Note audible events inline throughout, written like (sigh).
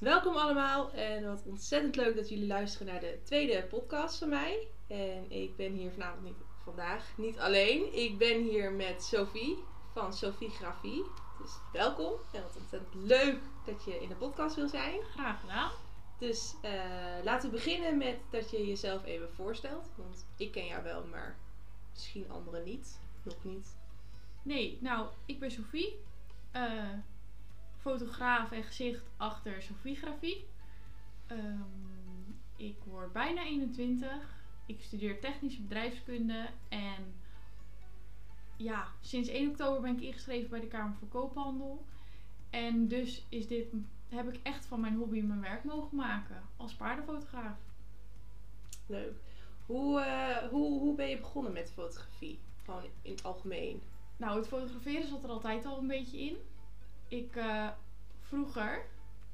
Welkom allemaal en wat ontzettend leuk dat jullie luisteren naar de tweede podcast van mij. En ik ben hier vanavond niet, vandaag niet alleen. Ik ben hier met Sophie van Sophie Grafie. Dus welkom en wat ontzettend leuk dat je in de podcast wil zijn. Graag gedaan. Dus eh, laten we beginnen met dat je jezelf even voorstelt. Want ik ken jou wel, maar misschien anderen niet. Nog niet. Nee, nou, ik ben Sophie. eh, fotograaf en gezicht achter Sophiografie. Ehm ik word bijna 21. Ik studeer technische bedrijfskunde. En ja, sinds 1 oktober ben ik ingeschreven bij de Kamer voor Koophandel. En dus is dit, heb ik echt van mijn hobby mijn werk mogen maken als paardenfotograaf. Leuk. Hoe, eh, hoe, hoe ben je begonnen met fotografie? Gewoon in het algemeen. Nou, het fotograferen zat er altijd al een beetje in. Ik, eh, vroeger,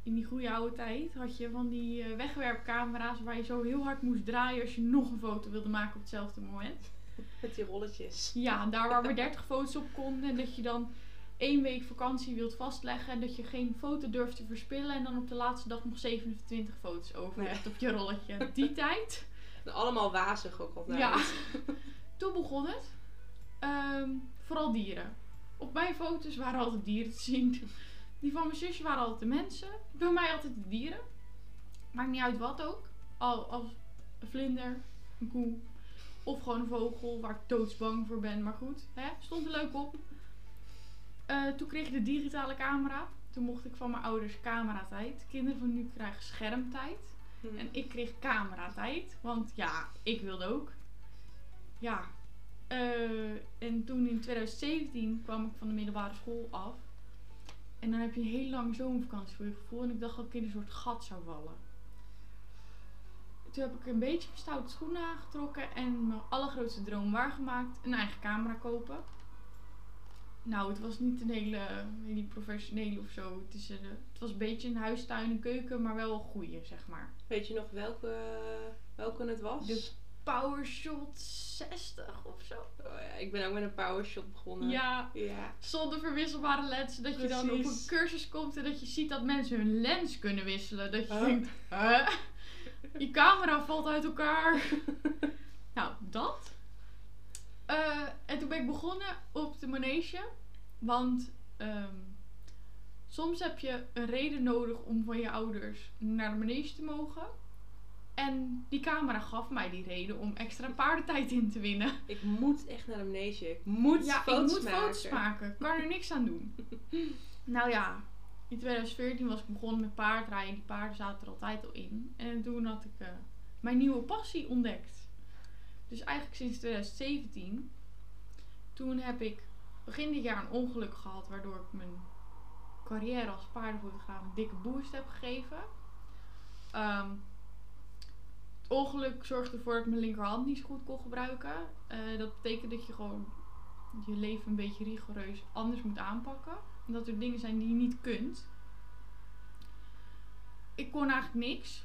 in die goede oude tijd, had je van die eh, wegwerpcamera's waar je zo heel hard moest draaien als je nog een foto wilde maken op hetzelfde moment. (laughs) Met die rolletjes. Ja, daar waar maar (laughs) 30 foto's op konden en dat je dan één week vakantie wilt vastleggen en dat je geen foto durft te verspillen en dan op de laatste dag nog 27 foto's over hebt op je rolletje. (laughs) Die tijd. En allemaal wazig ook altijd. Ja. Toen begon het. Ehm, vooral dieren. Op mijn foto's waren altijd dieren te zien. Die van mijn zusje waren altijd de mensen. Bij mij altijd de dieren. Maakt niet uit wat ook. Al als een vlinder, een koe of gewoon een vogel waar ik doodsbang voor ben. Maar goed, hè, stond er leuk op. Eh, toen kreeg ik de digitale camera. Toen mocht ik van mijn ouders cameratijd. Kinderen van nu krijgen schermtijd. Hm. En ik kreeg cameratijd. Want ja, ik wilde ook. Ja. Eh, en toen in 2017 kwam ik van de middelbare school af. En dan heb je een hele lange zomervakantie voor je gevoel. En ik dacht dat ik in een soort gat zou vallen. Toen heb ik een beetje mijn stoute schoenen aangetrokken. En mijn allergrootste droom waargemaakt. Een eigen camera kopen. Nou, het was niet een hele, hele professionele of zo. Het, is een, het was een beetje een huistuin, een keuken, maar wel een goede, zeg maar. Weet je nog welke, welke het was? De PowerShot 60 of zo. Oh ja, ik ben ook met een powershot begonnen. Ja, Ja. zonder verwisselbare lenzen. Dat je dan op een cursus komt en dat je ziet dat mensen hun lens kunnen wisselen. Dat je Huh? denkt, hè? Je camera valt uit elkaar. (laughs) nou, dat. Eh, en toen ben ik begonnen op de manege. Want ehm, soms heb je een reden nodig om van je ouders naar de manege te mogen. En die camera gaf mij die reden om extra paardentijd in te winnen. Ik moet echt naar manege. Ik moet Ja, foto's ik moet maken. foto's maken. Kan er niks aan doen. (laughs) nou ja, in 2014 was ik begonnen met paardrijden. Die paarden zaten er altijd al in. En toen had ik eh, mijn nieuwe passie ontdekt. Dus eigenlijk sinds 2017. Toen heb ik begin dit jaar een ongeluk gehad. Waardoor ik mijn carrière als paardenfotograaf een dikke boost heb gegeven. Ehm, het ongeluk zorgde ervoor dat ik mijn linkerhand niet zo goed kon gebruiken. Eh, dat betekent dat je gewoon je leven een beetje rigoureus anders moet aanpakken. En dat er dingen zijn die je niet kunt. Ik kon eigenlijk niks.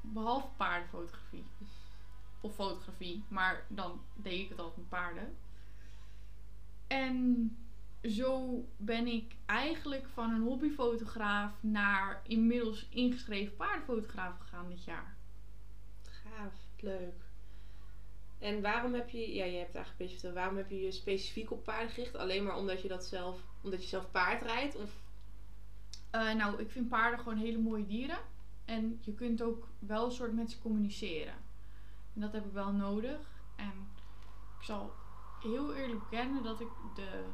Behalve paardenfotografie. Of fotografie. Maar dan deed ik het altijd met paarden. En zo ben ik eigenlijk van een hobbyfotograaf naar inmiddels ingeschreven paardenfotograaf gegaan dit jaar. Leuk. En waarom heb je, ja, je hebt eigenlijk een beetje verteld, waarom heb je je specifiek op paarden gericht? Alleen maar omdat je dat zelf, omdat je zelf paard rijdt? Of, Eh, nou, ik vind paarden gewoon hele mooie dieren. En je kunt ook wel een soort met ze communiceren. En dat heb ik wel nodig. En ik zal heel eerlijk bekennen dat ik de,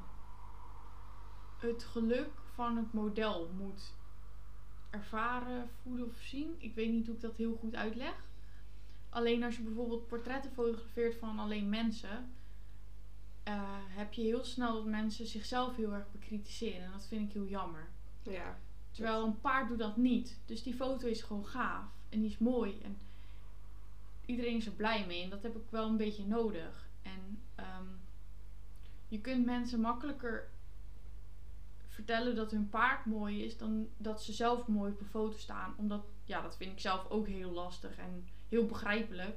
het geluk van het model moet ervaren, voelen of zien. Ik weet niet hoe ik dat heel goed uitleg. Alleen als je bijvoorbeeld portretten fotografeert van alleen mensen, eh, heb je heel snel dat mensen zichzelf heel erg bekritiseren. En dat vind ik heel jammer. ja. Terwijl een paard doet dat niet. Dus die foto is gewoon gaaf. En die is mooi. En iedereen is er blij mee. En dat heb ik wel een beetje nodig. En ehm, je kunt mensen makkelijker vertellen dat hun paard mooi is. Dan dat ze zelf mooi op een foto staan. Omdat, ja, dat vind ik zelf ook heel lastig. En heel begrijpelijk.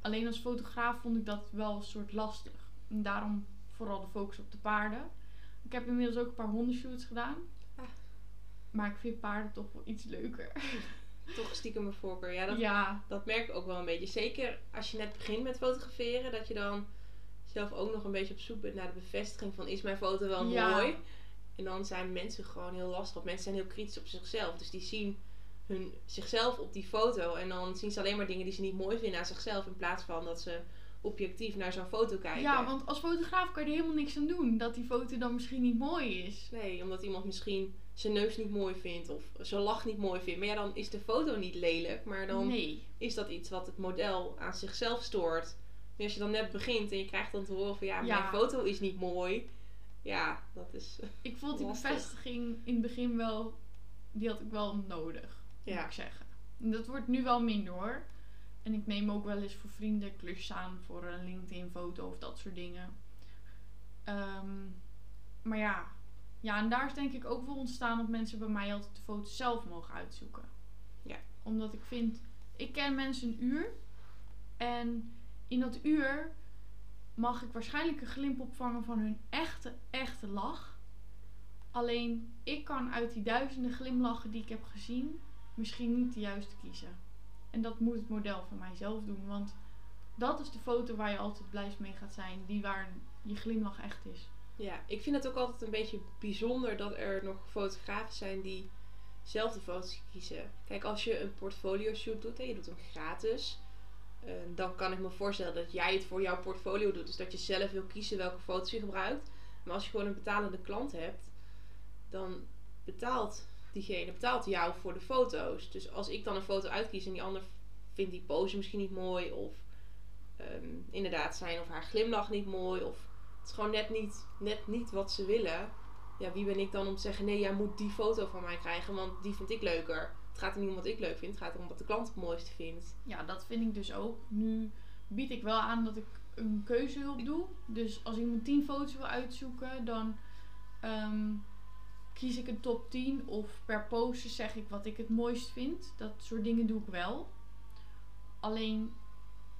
Alleen als fotograaf vond ik dat wel een soort lastig. En daarom vooral de focus op de paarden. Ik heb inmiddels ook een paar hondenshoots gedaan. Ah. Maar ik vind paarden toch wel iets leuker. (laughs) Toch stiekem mijn voorkeur. Ja, dat, ja, dat merk ik ook wel een beetje. Zeker als je net begint met fotograferen, dat je dan zelf ook nog een beetje op zoek bent naar de bevestiging van is mijn foto wel Ja. mooi? En dan zijn mensen gewoon heel lastig. Mensen zijn heel kritisch op zichzelf. Dus die zien hun, zichzelf op die foto. En dan zien ze alleen maar dingen die ze niet mooi vinden aan zichzelf. In plaats van dat ze objectief naar zo'n foto kijken. ja, want als fotograaf kan je er helemaal niks aan doen. Dat die foto dan misschien niet mooi is. Nee, omdat iemand misschien zijn neus niet mooi vindt. Of zijn lach niet mooi vindt. Maar ja, dan is de foto niet lelijk. Maar dan Nee. is dat iets wat het model aan zichzelf stoort. En als je dan net begint en je krijgt dan te horen van ja, Ja. mijn foto is niet mooi. Ja, dat is. Ik vond die Lastig. bevestiging in het begin wel, die had ik wel nodig, moet Ja. ik zeggen. En dat wordt nu wel minder hoor. En ik neem ook wel eens voor vrienden klusjes aan voor een LinkedIn foto of dat soort dingen. Ehm, maar ja. ja, en daar is denk ik ook wel ontstaan dat mensen bij mij altijd de foto's zelf mogen uitzoeken. Ja. Omdat ik vind, ik ken mensen een uur. En in dat uur mag ik waarschijnlijk een glimp opvangen van hun echte, echte lach. Alleen ik kan uit die duizenden glimlachen die ik heb gezien, misschien niet de juiste kiezen. En dat moet het model van mijzelf doen, want dat is de foto waar je altijd blij mee gaat zijn, die waar je glimlach echt is. Ja, ik vind het ook altijd een beetje bijzonder dat er nog fotografen zijn die zelf de foto's kiezen. Kijk, als je een portfolio shoot doet en je doet hem gratis, eh, dan kan ik me voorstellen dat jij het voor jouw portfolio doet. Dus dat je zelf wil kiezen welke foto's je gebruikt. Maar als je gewoon een betalende klant hebt, dan betaalt diegene betaalt jou voor de foto's. Dus als ik dan een foto uitkies en die ander vindt die pose misschien niet mooi, of ehm, inderdaad zijn of haar glimlach niet mooi, of het is gewoon net niet, net niet wat ze willen. Ja, wie ben ik dan om te zeggen: nee, jij moet die foto van mij krijgen, want die vind ik leuker. Het gaat er niet om wat ik leuk vind, het gaat erom wat de klant het mooiste vindt. Ja, dat vind ik dus ook. Nu bied ik wel aan dat ik een keuzehulp doe. Dus als iemand 10 foto's wil uitzoeken, dan ehm, kies ik een top 10. Of per pose zeg ik wat ik het mooist vind. Dat soort dingen doe ik wel. Alleen,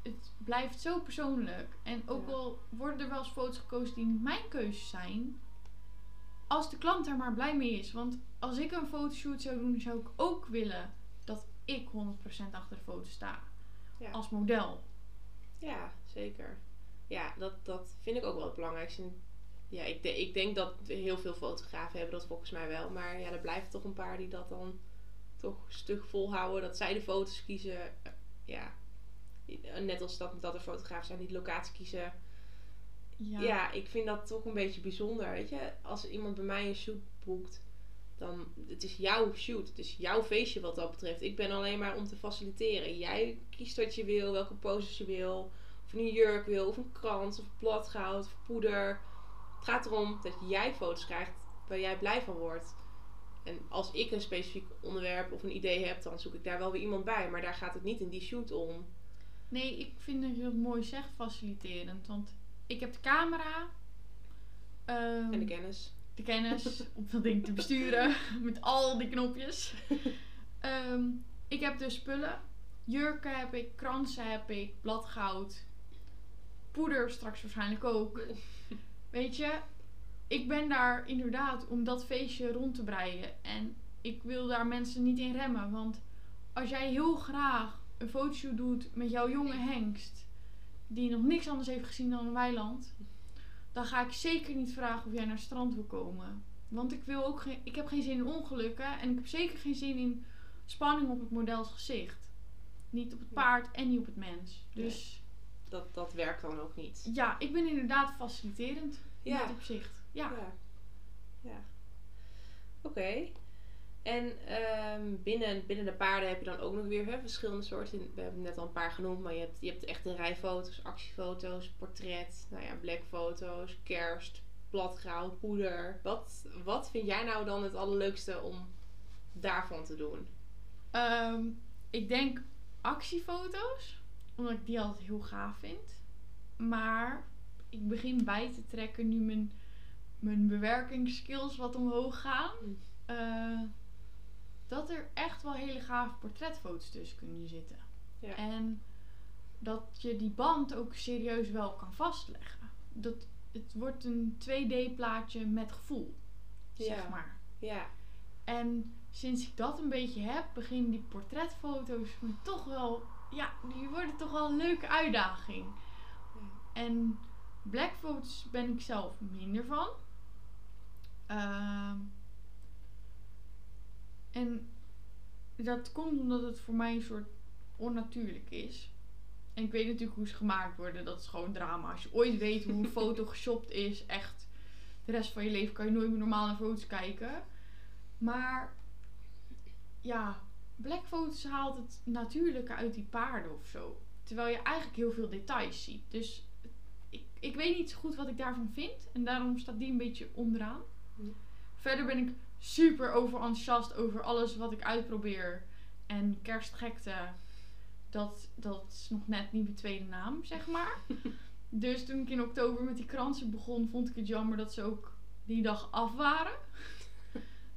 het blijft zo persoonlijk. En ook Ja. al worden er wel eens foto's gekozen die niet mijn keuzes zijn. Als de klant er maar blij mee is. Want als ik een fotoshoot zou doen, zou ik ook willen dat ik 100% achter de foto sta. Ja. Als model. Ja, zeker. Ja, dat, dat vind ik ook wel het belangrijkste. Ja, ik, de- ik denk dat heel veel fotografen hebben dat volgens mij wel. Maar ja, er blijven toch een paar die dat dan toch stug volhouden. Dat zij de foto's kiezen. Eh, Ja, net als dat, dat er fotografen zijn die de locatie kiezen. Ja. Ja. ik vind dat toch een beetje bijzonder. Weet je, als iemand bij mij een shoot boekt, dan het is jouw shoot. Het is jouw feestje wat dat betreft. Ik ben alleen maar om te faciliteren. Jij kiest wat je wil, welke poses je wil. Of een jurk wil, of een krans, of bladgoud, of poeder. Het gaat erom dat jij foto's krijgt waar jij blij van wordt. En als ik een specifiek onderwerp of een idee heb, dan zoek ik daar wel weer iemand bij. Maar daar gaat het niet in die shoot om. Nee, ik vind dat je dat mooi zegt, faciliterend. Want ik heb de camera. ehm, En de kennis. de kennis (laughs) om dat ding te besturen. (laughs) met al die knopjes. (laughs) Ehm, ik heb dus spullen. Jurken heb ik, kransen heb ik, bladgoud. Poeder straks waarschijnlijk ook. Weet je, ik ben daar inderdaad om dat feestje rond te breien. En ik wil daar mensen niet in remmen. Want als jij heel graag een fotoshoot doet met jouw jonge hengst, die nog niks anders heeft gezien dan een weiland, dan ga ik zeker niet vragen of jij naar het strand wil komen. Want ik, wil ook geen, ik heb geen zin in ongelukken en ik heb zeker geen zin in spanning op het models gezicht. Niet op het paard en niet op het mens. Dus Dat, dat werkt dan ook niet. ja, ik ben inderdaad faciliterend in Ja. dat opzicht. Ja. Ja. ja. Oké. En ehm, binnen, binnen de paarden heb je dan ook nog weer hè, verschillende soorten. We hebben net al een paar genoemd, maar je hebt, je hebt echt de rijfoto's, actiefoto's, portret, nou ja, blackfoto's, kerst, bladgrauw, poeder. Wat, wat vind jij nou dan het allerleukste om daarvan te doen? Ehm, ik denk actiefoto's, omdat ik die altijd heel gaaf vind. Maar ik begin bij te trekken nu mijn, mijn bewerkingsskills wat omhoog gaan. Mm. Eh, dat er echt wel hele gave portretfoto's tussen kunnen zitten. Ja. En dat je die band ook serieus wel kan vastleggen. Dat, het wordt een 2D plaatje met gevoel, zeg maar. Ja, En sinds ik dat een beetje heb, beginnen die portretfoto's me toch wel, ja, die worden toch wel een leuke uitdaging. En blackfoto's ben ik zelf minder van. Ehm, en dat komt omdat het voor mij een soort onnatuurlijk is. En ik weet natuurlijk hoe ze gemaakt worden. Dat is gewoon drama. Als je ooit weet hoe (laughs) een foto geshopt is, echt. De rest van je leven kan je nooit meer normaal naar foto's kijken. Maar ja, blackfoto's haalt het natuurlijke uit die paarden of zo. Terwijl je eigenlijk heel veel details ziet. Dus ik, ik weet niet zo goed wat ik daarvan vind. En daarom staat die een beetje onderaan. Ja. Verder ben ik super overenthousiast over alles wat ik uitprobeer. En kerstgekte, dat, dat is nog net niet mijn tweede naam, zeg maar. (laughs) dus toen ik in oktober met die kransen begon, vond ik het jammer dat ze ook die dag af waren.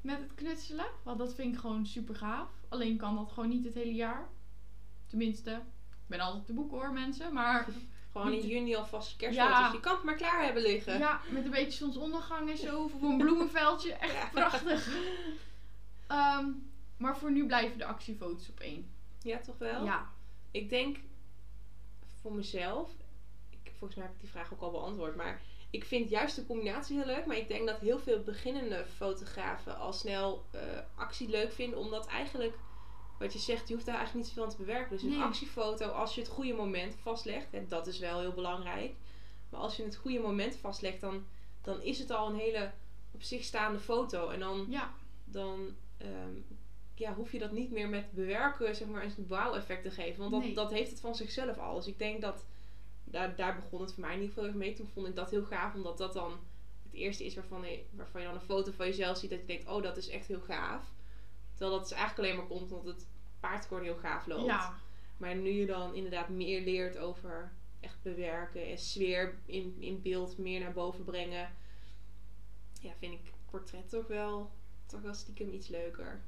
Met het knutselen. Want dat vind ik gewoon super gaaf. Alleen kan dat gewoon niet het hele jaar. Tenminste, ik ben altijd te boeken hoor mensen. Maar (laughs) Gewoon in juni alvast kerstfoto's. Ja. Je kan het maar klaar hebben liggen. ja, met een beetje zonsondergang en zo. Of een bloemenveldje. (laughs) Echt Ja. prachtig. Ehm, maar voor nu blijven de actiefoto's op één. Ja, toch wel? Ja. Ik denk voor mezelf, ik, volgens mij heb ik die vraag ook al beantwoord, maar ik vind juist de combinatie heel leuk. Maar ik denk dat heel veel beginnende fotografen al snel eh, actie leuk vinden, omdat eigenlijk, wat je zegt, je hoeft daar eigenlijk niet zoveel aan te bewerken. Dus een Nee. actiefoto, als je het goede moment vastlegt, en dat is wel heel belangrijk. Maar als je het goede moment vastlegt, dan, dan is het al een hele op zich staande foto. En dan Ja. dan ehm, ja, hoef je dat niet meer met bewerken, zeg maar, een wauw-effect te geven. Want dat, Nee. dat heeft het van zichzelf al. Dus ik denk dat, daar, daar begon het voor mij in ieder geval mee. Toen vond ik dat heel gaaf, omdat dat dan het eerste is waarvan je, waarvan je dan een foto van jezelf ziet. Dat je denkt, oh, dat is echt heel gaaf. Terwijl dat is eigenlijk alleen maar komt omdat het paard gewoon heel gaaf loopt. Ja. Maar nu je dan inderdaad meer leert over echt bewerken en sfeer in, in beeld meer naar boven brengen. Ja, vind ik portret toch wel, toch wel stiekem iets leuker.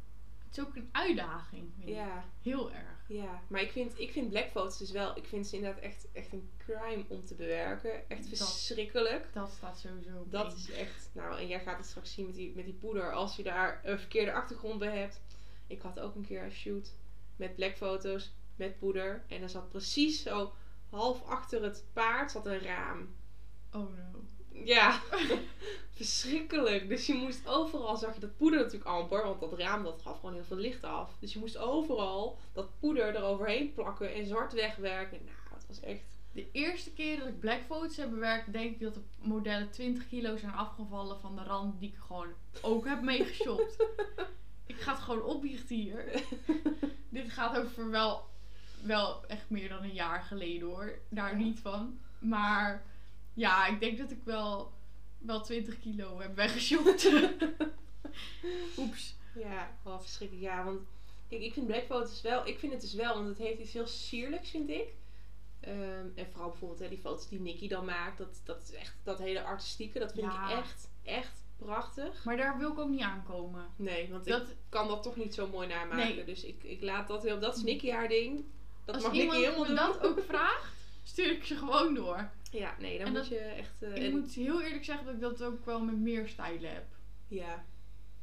Het is ook een uitdaging. ik. Ja, Heel erg. Ja. Maar ik vind, ik vind blackfoto's dus wel, ik vind ze inderdaad echt, echt een crime om te bewerken. Echt verschrikkelijk. Dat staat sowieso op Dat is echt, nou en jij gaat het straks zien met die, met die poeder. Als je daar een verkeerde achtergrond bij hebt. Ik had ook een keer een shoot met blackfoto's, met poeder. En er zat precies zo half achter het paard zat een raam. Oh no. Ja, (laughs) verschrikkelijk. Dus je moest overal, zag je dat poeder natuurlijk amper, want dat raam dat gaf gewoon heel veel licht af. Dus je moest overal dat poeder eroverheen plakken en zwart wegwerken. Nou, het was echt... De eerste keer dat ik blackfoto's heb bewerkt, denk ik dat de modellen 20 kilo zijn afgevallen van de rand die ik gewoon ook heb meegeshopt. (laughs) ik ga het gewoon opbiechten hier. (laughs) Dit gaat over wel, wel echt meer dan een jaar geleden hoor. Daar Ja. niet van. Maar ja, ik denk dat ik wel, wel 20 kilo heb weggeshopt. (laughs) Oeps. Ja, wel verschrikkelijk. Ja, want kijk, ik vind blackfoto's wel, ik vind het dus wel, want het heeft iets heel sierlijks, vind ik. Ehm, en vooral bijvoorbeeld hè, die foto's die Nicky dan maakt, dat, dat is echt, dat hele artistieke, dat vind Ja. ik echt, echt prachtig. Maar daar wil ik ook niet aankomen. Nee, want ik Dat, kan dat toch niet zo mooi namaken. Nee. Dus ik, ik laat dat heel, dat is Nicky haar ding. Dat als mag Nicky helemaal me dat ook vraagt, stuur ik ze gewoon door. Ja, nee, dan En moet dat- je echt... eh, Ik moet heel eerlijk zeggen dat ik dat ook wel met meer stijlen heb. Ja.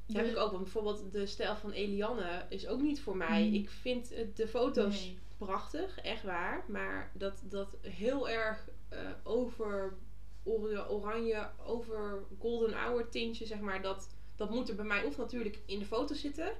Dat heb ik ook. Want bijvoorbeeld de stijl van Elianne is ook niet voor mij. Mm. Ik vind de foto's Nee. prachtig, echt waar. Maar dat, dat heel erg eh, over ora- oranje, over golden hour tintje, zeg maar. Dat, dat moet er bij mij of natuurlijk in de foto zitten,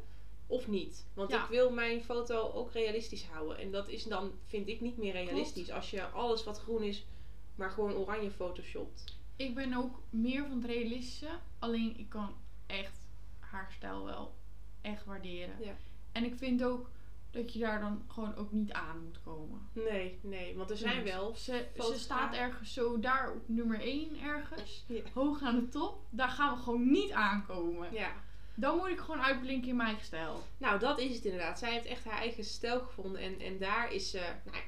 of niet. Want Ja. ik wil mijn foto ook realistisch houden. En dat is dan, vind ik, niet meer realistisch. Als je alles wat groen is, maar gewoon oranje photoshopt. Ik ben ook meer van het realistische. Alleen ik kan echt haar stijl wel echt waarderen. Ja. En ik vind ook dat je daar dan gewoon ook niet aan moet komen. Nee, nee. Want er zijn wel... Ze, ze staat ergens zo daar op nummer 1 ergens. Ja. Hoog aan de top. Daar gaan we gewoon niet aankomen. ja. Dan moet ik gewoon uitblinken in mijn eigen stijl. Nou, dat is het inderdaad. Zij heeft echt haar eigen stijl gevonden. En, en daar is ze, nou, ja,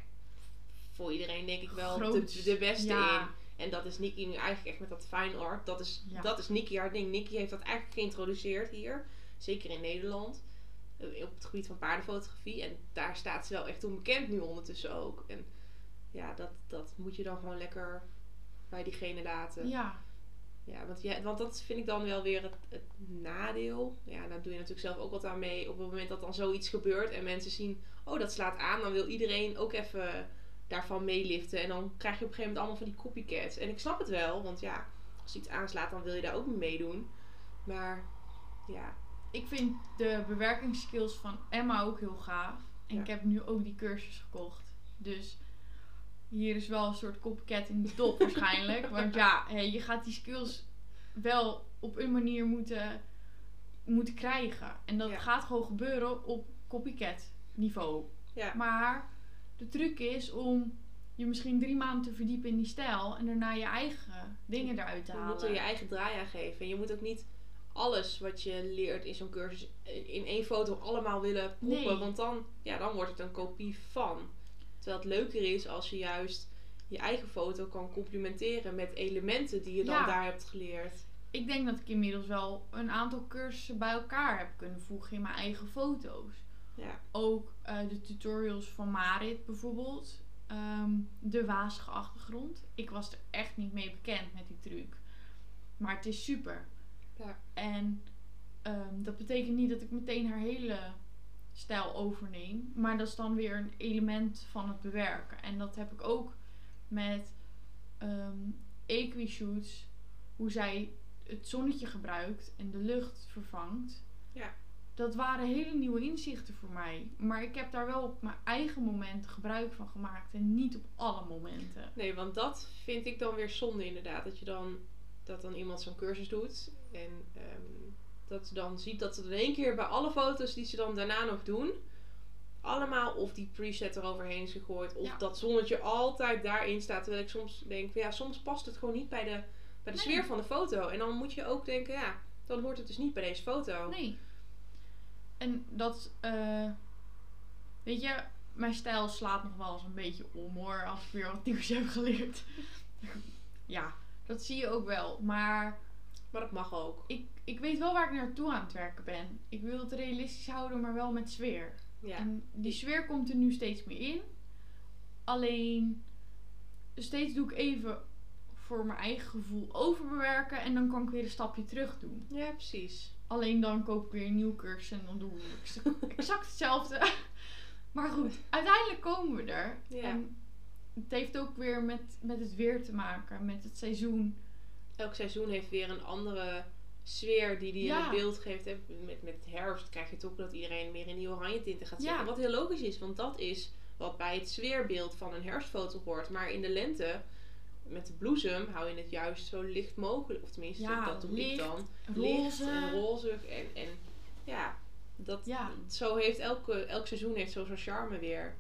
voor iedereen denk ik wel, de, de beste Ja. in. En dat is Nikki nu eigenlijk echt met dat fine art. Dat is, Ja. dat is Nikki haar ding. Nikki heeft dat eigenlijk geïntroduceerd hier. Zeker in Nederland. eh, Op het gebied van paardenfotografie. En daar staat ze wel echt onbekend nu ondertussen ook. En ja, dat, dat moet je dan gewoon lekker bij diegene laten. Ja. Ja, want, ja, want dat vind ik dan wel weer het, het nadeel. Ja, daar doe je natuurlijk zelf ook wat aan mee. Op het moment dat dan zoiets gebeurt en mensen zien, oh dat slaat aan, dan wil iedereen ook even daarvan meeliften. En dan krijg je op een gegeven moment allemaal van die copycats. En ik snap het wel, want ja, als iets aanslaat, dan wil je daar ook mee meedoen. Maar ja. Ik vind de bewerkingsskills van Emma ook heel gaaf. En Ja. ik heb nu ook die cursus gekocht. Dus hier is wel een soort copycat in de top (laughs) waarschijnlijk. Want ja, je gaat die skills wel op een manier moeten, moeten krijgen. En dat Ja. gaat gewoon gebeuren op copycat niveau. Ja. Maar de truc is om je misschien drie maanden te verdiepen in die stijl. En daarna je eigen dingen eruit te Je halen. moet er je eigen draai aan geven. En je moet ook niet alles wat je leert in zo'n cursus in één foto allemaal willen proppen. Nee. Want dan, ja, dan wordt het een kopie van. Terwijl het leuker is als je juist je eigen foto kan complementeren met elementen die je dan Ja. daar hebt geleerd. Ik denk dat ik inmiddels wel een aantal cursussen bij elkaar heb kunnen voegen in mijn eigen foto's. Ja. Ook eh, de tutorials van Marit bijvoorbeeld. Ehm, de wazige achtergrond. Ik was er echt niet mee bekend met die truc. Maar het is super. Ja. En ehm, dat betekent niet dat ik meteen haar hele stijl overneem. Maar dat is dan weer een element van het bewerken. En dat heb ik ook met ehm Equi-shoots. Hoe zij het zonnetje gebruikt en de lucht vervangt. Ja. Dat waren hele nieuwe inzichten voor mij. Maar ik heb daar wel op mijn eigen momenten gebruik van gemaakt. En niet op alle momenten. Nee, want dat vind ik dan weer zonde inderdaad. Dat je dan, dat dan iemand zo'n cursus doet. En ehm, dat ze dan ziet dat ze in één keer bij alle foto's die ze dan daarna nog doen. Allemaal of die preset eroverheen is gegooid. Of Ja. dat zonnetje altijd daarin staat. Terwijl ik soms denk, ja, soms past het gewoon niet bij de, bij de Nee. sfeer van de foto. En dan moet je ook denken, ja, dan hoort het dus niet bij deze foto. Nee. En dat, eh, weet je, mijn stijl slaat nog wel eens een beetje om hoor. Als ik weer wat nieuws heb geleerd. (laughs) ja, dat zie je ook wel. Maar Maar dat mag ook. ik, ik weet wel waar ik naartoe aan het werken ben. Ik wil het realistisch houden, maar wel met sfeer. Ja. En die sfeer komt er nu steeds meer in. Alleen, steeds doe ik even voor mijn eigen gevoel overbewerken. En dan kan ik weer een stapje terug doen. ja, precies. Alleen dan koop ik weer een nieuw cursus en dan doen we ex- (laughs) exact hetzelfde. (laughs) Maar goed, uiteindelijk komen we er. Ja. En het heeft ook weer met, met het weer te maken, met het seizoen. elk seizoen heeft weer een andere sfeer die die in Ja. het beeld geeft. hè. Met, met herfst krijg je toch dat iedereen meer in die oranje tinten gaat Ja. zitten. Wat heel logisch is, want dat is wat bij het sfeerbeeld van een herfstfoto hoort. Maar in de lente, met de bloesem, hou je het juist zo licht mogelijk. Of tenminste, Ja, dat doe ik dan. Licht Roze. en rozig. En, en ja, dat, Ja. zo heeft elke, elk seizoen heeft zo zo'n charme weer.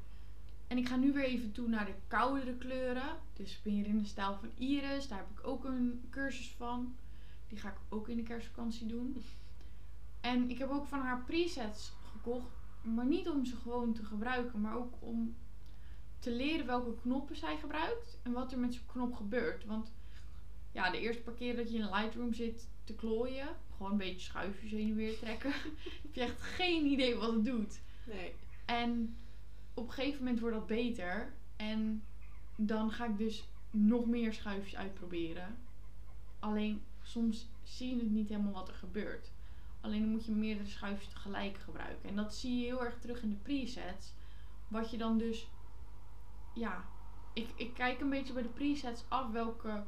En ik ga nu weer even toe naar de koudere kleuren. Dus ik ben hier in de stijl van Iris. Daar heb ik ook een cursus van. Die ga ik ook in de kerstvakantie doen. (laughs) En ik heb ook van haar presets gekocht. Maar niet om ze gewoon te gebruiken. Maar ook om te leren welke knoppen zij gebruikt. En wat er met zo'n knop gebeurt. Want ja, de eerste paar keer dat je in Lightroom zit te klooien. Gewoon een beetje schuifjes heen en weer trekken. (laughs) heb je echt geen idee wat het doet. Nee. En op een gegeven moment wordt dat beter. En dan ga ik dus nog meer schuifjes uitproberen. Alleen soms zie je het niet helemaal wat er gebeurt. Alleen dan moet je meerdere schuifjes tegelijk gebruiken. En dat zie je heel erg terug in de presets. Wat je dan dus. Ja, ik, ik kijk een beetje bij de presets af welke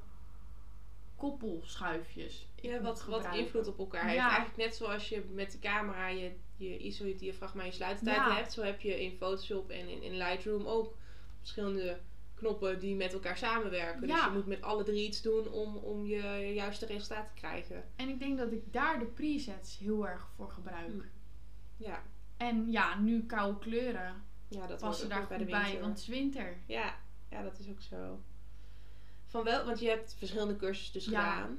koppelschuifjes. ik Ja, wat, wat invloed op elkaar heeft. Eigenlijk net zoals je met de camera je, je ISO, je diafragma en je sluitertijd Ja. hebt. Zo heb je in Photoshop en in, in Lightroom ook verschillende knoppen die met elkaar samenwerken. Dus Ja. je moet met alle drie iets doen om, om je juiste resultaat te krijgen. En ik denk dat ik daar de presets heel erg voor gebruik. Hm. Ja, En ja, nu koude kleuren ja dat passen ook daar goed bij de bij, winter. want het is winter. Ja, ja, dat is ook zo. Van wel, want je hebt verschillende cursussen dus Ja. gedaan.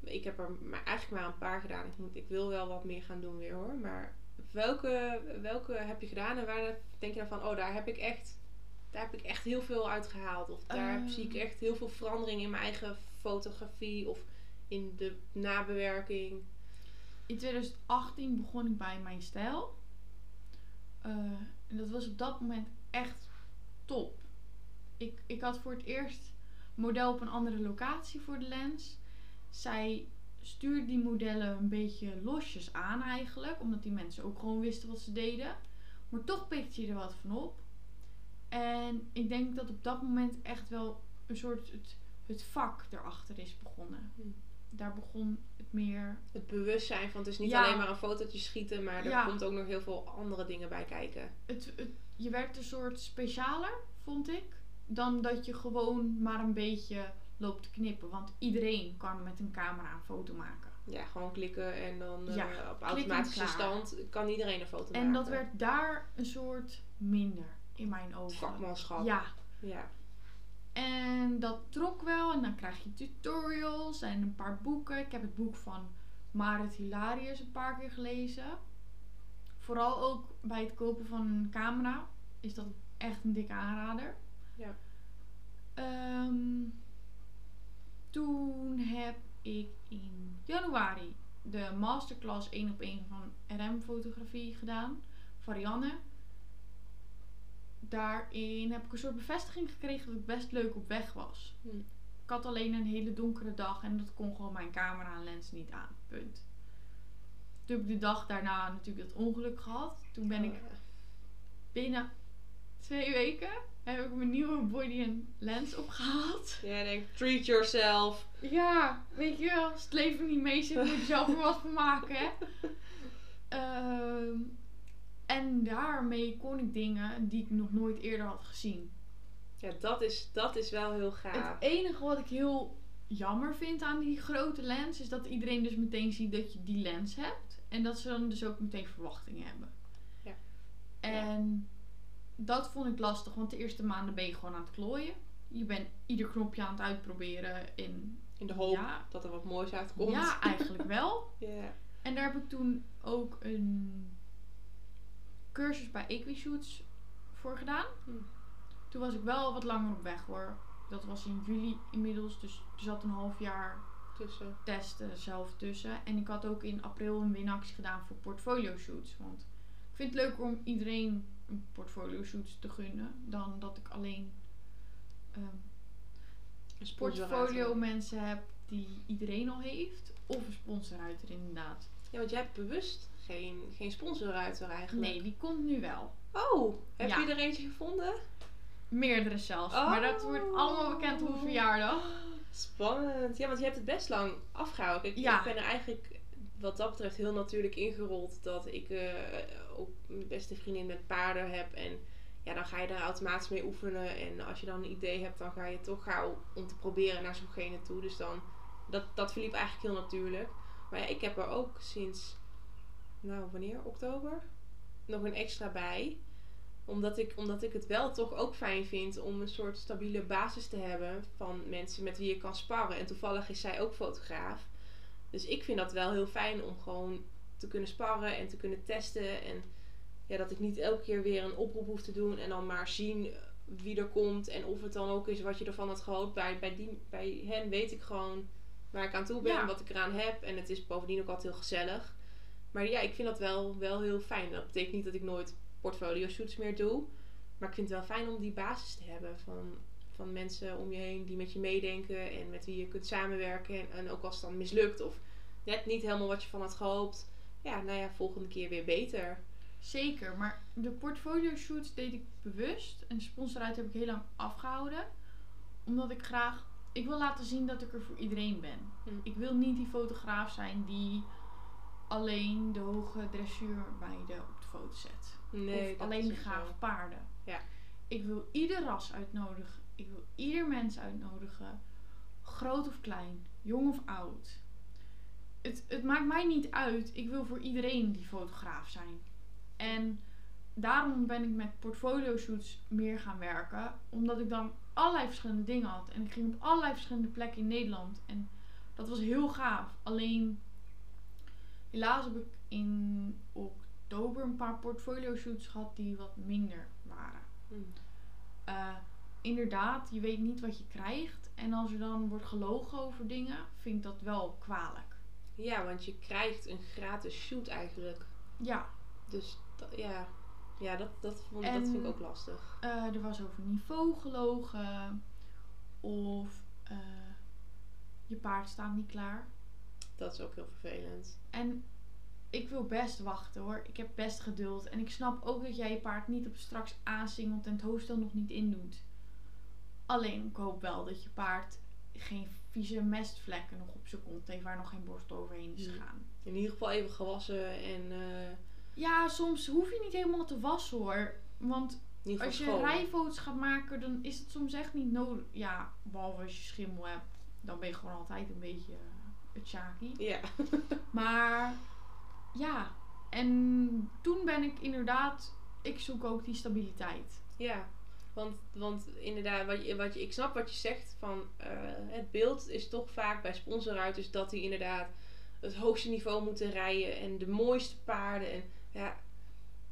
Ik heb er maar, eigenlijk maar een paar gedaan. Ik, moet, ik wil wel wat meer gaan doen weer hoor. Maar welke, welke heb je gedaan en waar denk je dan van, oh daar heb ik echt, daar heb ik echt heel veel uit gehaald. Of daar Ehm. zie ik echt heel veel verandering in mijn eigen fotografie of in de nabewerking. In 2018 begon ik bij mijn stijl. Eh, en dat was op dat moment echt top. Ik, ik had voor het eerst model op een andere locatie voor de lens. zij stuurde die modellen een beetje losjes aan eigenlijk. Omdat die mensen ook gewoon wisten wat ze deden. Maar toch pikte je er wat van op. En ik denk dat op dat moment echt wel een soort het, het vak erachter is begonnen. Hm. Daar begon meer. Het bewustzijn van het is niet Ja. alleen maar een fotootje schieten, maar er Ja. komt ook nog heel veel andere dingen bij kijken. Het, het, je werd een soort specialer, vond ik. Dan dat je gewoon maar een beetje loopt te knippen. Want iedereen kan met een camera een foto maken. Ja, gewoon klikken en dan eh, op automatische stand kan iedereen een foto maken. En dat werd daar een soort minder in mijn ogen. vakmanschap. Ja, ja. En dat trok wel. En dan krijg je tutorials en een paar boeken. Ik heb het boek van Marit Hilarius een paar keer gelezen. Vooral ook bij het kopen van een camera is dat echt een dikke aanrader. Ja. Ehm, toen heb ik in januari de masterclass 1 op 1 van RM fotografie gedaan. Varianne. Daarin heb ik een soort bevestiging gekregen dat ik best leuk op weg was. Hm. Ik had alleen een hele donkere dag en dat kon gewoon mijn camera en lens niet aan. Punt. Toen heb ik de dag daarna natuurlijk dat ongeluk gehad. Toen ben ik Oh, ja. binnen twee weken heb ik mijn nieuwe body en lens opgehaald. Jij denkt, treat yourself. Ja, weet je wel, als het leven niet mee zit, moet je zelf (laughs) er wat van maken, hè. Ehm, en daarmee kon ik dingen die ik nog nooit eerder had gezien. Ja, dat is, dat is wel heel gaaf. Het enige wat ik heel jammer vind aan die grote lens is dat iedereen dus meteen ziet dat je die lens hebt. En dat ze dan dus ook meteen verwachtingen hebben. Ja. En dat vond ik lastig, want de eerste maanden ben je gewoon aan het klooien. Je bent ieder knopje aan het uitproberen in. In de hoop Ja. dat er wat moois uitkomt. Ja, eigenlijk (laughs) wel. Ja. En daar heb ik toen ook een cursus bij Equishoots voor gedaan. Hm. Toen was ik wel wat langer op weg hoor. Dat was in juli inmiddels, dus er zat een half jaar Tussen. testen zelf tussen. En ik had ook in april een winactie gedaan voor portfolio shoots. Want ik vind het leuker om iedereen een portfolio shoots te gunnen. Dan dat ik alleen ehm, Een portfolio mensen heb die iedereen al heeft. Of een sponsoruiter inderdaad. Ja, want jij hebt bewust geen, geen sponsorruiter eigenlijk. Nee, die komt nu wel. Oh, heb Ja. je er eentje gevonden? Meerdere zelfs. Oh. Maar dat wordt allemaal bekend op mijn verjaardag. Spannend. Ja, want je hebt het best lang afgehouden. Ik, Ja. ik ben er eigenlijk wat dat betreft heel natuurlijk ingerold. Dat ik eh, ook mijn beste vriendin met paarden heb. En ja, dan ga je daar automatisch mee oefenen. En als je dan een idee hebt, dan ga je toch gauw om te proberen naar zo'ngene toe. Dus dan, dat, dat verliep eigenlijk heel natuurlijk. Maar ja, ik heb er ook sinds, nou wanneer? Oktober? Nog een extra bij omdat ik, omdat ik het wel toch ook fijn vind om een soort stabiele basis te hebben van mensen met wie je kan sparren. En toevallig is zij ook fotograaf. Dus ik vind dat wel heel fijn om gewoon te kunnen sparren en te kunnen testen. En ja, dat ik niet elke keer weer een oproep hoef te doen en dan maar zien wie er komt en of het dan ook is wat je ervan had gehoopt. Bij, bij, die, bij hen weet ik gewoon waar ik aan toe ben, Ja. wat ik eraan heb. En het is bovendien ook altijd heel gezellig. Maar ja, ik vind dat wel, wel heel fijn. Dat betekent niet dat ik nooit portfolio shoots meer doe. Maar ik vind het wel fijn om die basis te hebben van, van mensen om je heen die met je meedenken en met wie je kunt samenwerken. En, en ook als het dan mislukt of net niet helemaal wat je van had gehoopt. Ja, nou ja, volgende keer weer beter. Zeker, maar de portfolio shoots deed ik bewust. En sponsoruit heb ik heel lang afgehouden. Omdat ik graag... Ik wil laten zien dat ik er voor iedereen ben. Hm. Ik wil niet die fotograaf zijn die alleen de hoge dressuurmeiden op de foto zet. Nee, of alleen de zo. paarden. Ja. Ik wil ieder ras uitnodigen. Ik wil ieder mens uitnodigen. Groot of klein. Jong of oud. Het, het maakt mij niet uit. Ik wil voor iedereen die fotograaf zijn. En daarom ben ik met portfolio shoots meer gaan werken. Omdat ik dan allerlei verschillende dingen had. En ik ging op allerlei verschillende plekken in Nederland. En dat was heel gaaf. Alleen, helaas heb ik in oktober een paar portfolio shoots gehad die wat minder waren. Hm. Eh, inderdaad, je weet niet wat je krijgt. En als er dan wordt gelogen over dingen, vind ik dat wel kwalijk. Ja, want je krijgt een gratis shoot eigenlijk. Ja, Dus ja, ja dat, dat, vond, En- dat vind ik ook lastig. eh, er was over niveau gelogen. Of eh, je paard staat niet klaar. Dat is ook heel vervelend. En ik wil best wachten hoor. Ik heb best geduld. En ik snap ook dat jij je paard niet op straks aansingelt en het hoofdstel nog niet indoet. Alleen ik hoop wel dat je paard geen vieze mestvlekken nog op zijn kont heeft waar nog geen borstel overheen is Hmm. gegaan. In ieder geval even gewassen en eh, Ja, soms hoef je niet helemaal te wassen hoor. Want als je rijfoto's gaat maken, dan is het soms echt niet nodig. Ja, behalve als je schimmel hebt, dan ben je gewoon altijd een beetje het. Ja. (laughs) Maar ja, en toen ben ik inderdaad, ik zoek ook die stabiliteit. Ja, want, want inderdaad, wat je, wat je, ik snap wat je zegt van eh, het beeld is toch vaak bij sponsorruiters dat die inderdaad het hoogste niveau moeten rijden en de mooiste paarden. En ja,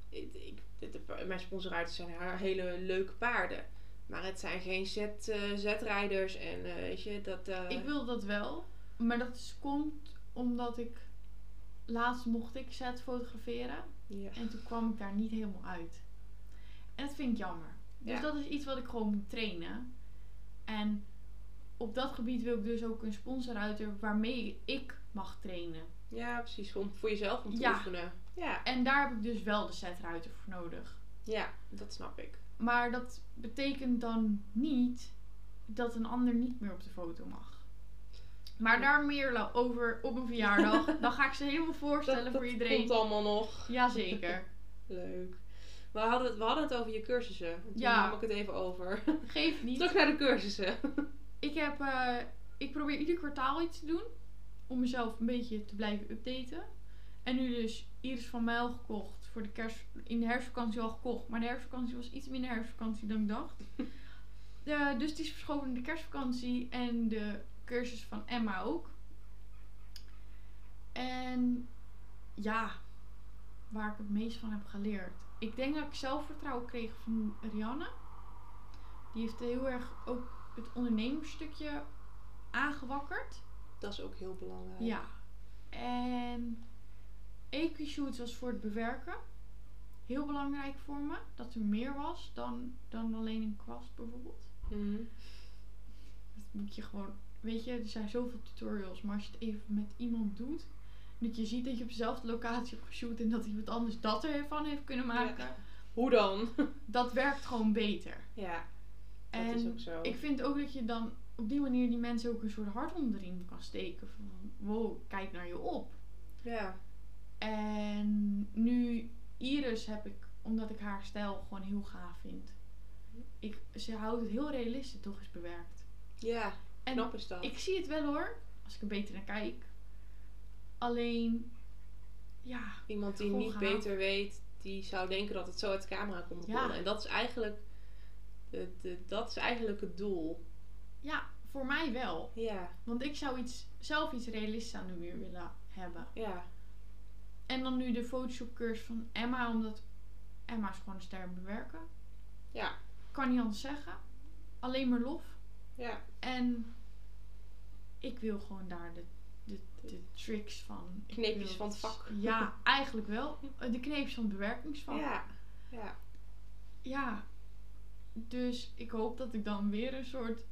ik, ik, de- mijn sponsorruiters zijn haar hele leuke paarden. Maar het zijn geen Z, eh, Z-rijders en eh, weet je, dat... Ik wil dat wel, maar dat is- komt omdat ik laatst mocht ik set fotograferen ja. en toen kwam ik daar niet helemaal uit. En dat vind ik jammer. Dus dat is iets wat ik gewoon moet trainen. En op dat gebied wil ik dus ook een sponsorruiter waarmee ik mag trainen. ja, precies. Om voor jezelf om te Ja. oefenen. Ja. En daar heb ik dus wel de setruiter voor nodig. ja, dat snap ik. Maar dat betekent dan niet dat een ander niet meer op de foto mag. Maar daar meer over op een verjaardag. (laughs) Dan ga ik ze helemaal voorstellen Dat, voor dat iedereen. komt allemaal nog. Jazeker. (laughs) Leuk. We hadden, het, we hadden het over je cursussen. Toen Ja. nam ik het even over. (laughs) Geef niet. Terug naar de cursussen. Ik, heb, eh, ik probeer ieder kwartaal iets te doen. Om mezelf een beetje te blijven updaten. En nu dus Iris van Mijl gekocht. Voor de kerst, in de herfstvakantie al gekocht. Maar de herfstvakantie was iets minder herfstvakantie dan ik dacht. Eh, dus die is verschoven in de kerstvakantie. En de cursus van Emma ook. En ja, waar ik het meest van heb geleerd. Ik denk dat ik zelfvertrouwen kreeg van Rianne. Die heeft heel erg ook het ondernemersstukje aangewakkerd. Dat is ook heel belangrijk. Ja. En Equishoots was voor het bewerken. Heel belangrijk voor me. Dat er meer was dan, dan alleen een kwast bijvoorbeeld. Mhm. Dat moet je gewoon... Weet je, er zijn zoveel tutorials. Maar als je het even met iemand doet... Dat je ziet dat je op dezelfde locatie hebt geshoot... En dat iemand anders dat ervan heeft kunnen maken. Hoe dan? (laughs) Dat werkt gewoon beter. ja, dat En is ook zo. Ik vind ook dat je dan op die manier die mensen ook een soort hart onder de riem kan steken. Van, wow, kijk naar je op. Ja, En nu Iris heb ik, omdat ik haar stijl gewoon heel gaaf vind. Ik, ze houdt het heel realistisch toch eens bewerkt. ja En knap is dat. ik zie het wel hoor, als ik er beter naar kijk. Alleen, ja, Iemand die niet beter weet, die zou denken dat het zo uit de camera komt Ja. En dat is eigenlijk, de, de, dat is eigenlijk het doel. ja, voor mij wel. Ja, Want ik zou iets, zelf iets realistisch aan de muur willen hebben. ja, En dan nu de Photoshop cursus van Emma, omdat Emma is gewoon een ster bewerken. ja, Kan niet anders zeggen. Alleen maar lof. Ja. En ik wil gewoon daar de, de, de tricks van. Kneepjes van het vak. (laughs) Ja, eigenlijk wel. De kneepjes van het bewerkingsvak. Ja, ja. Ja. Dus ik hoop dat ik dan weer een soort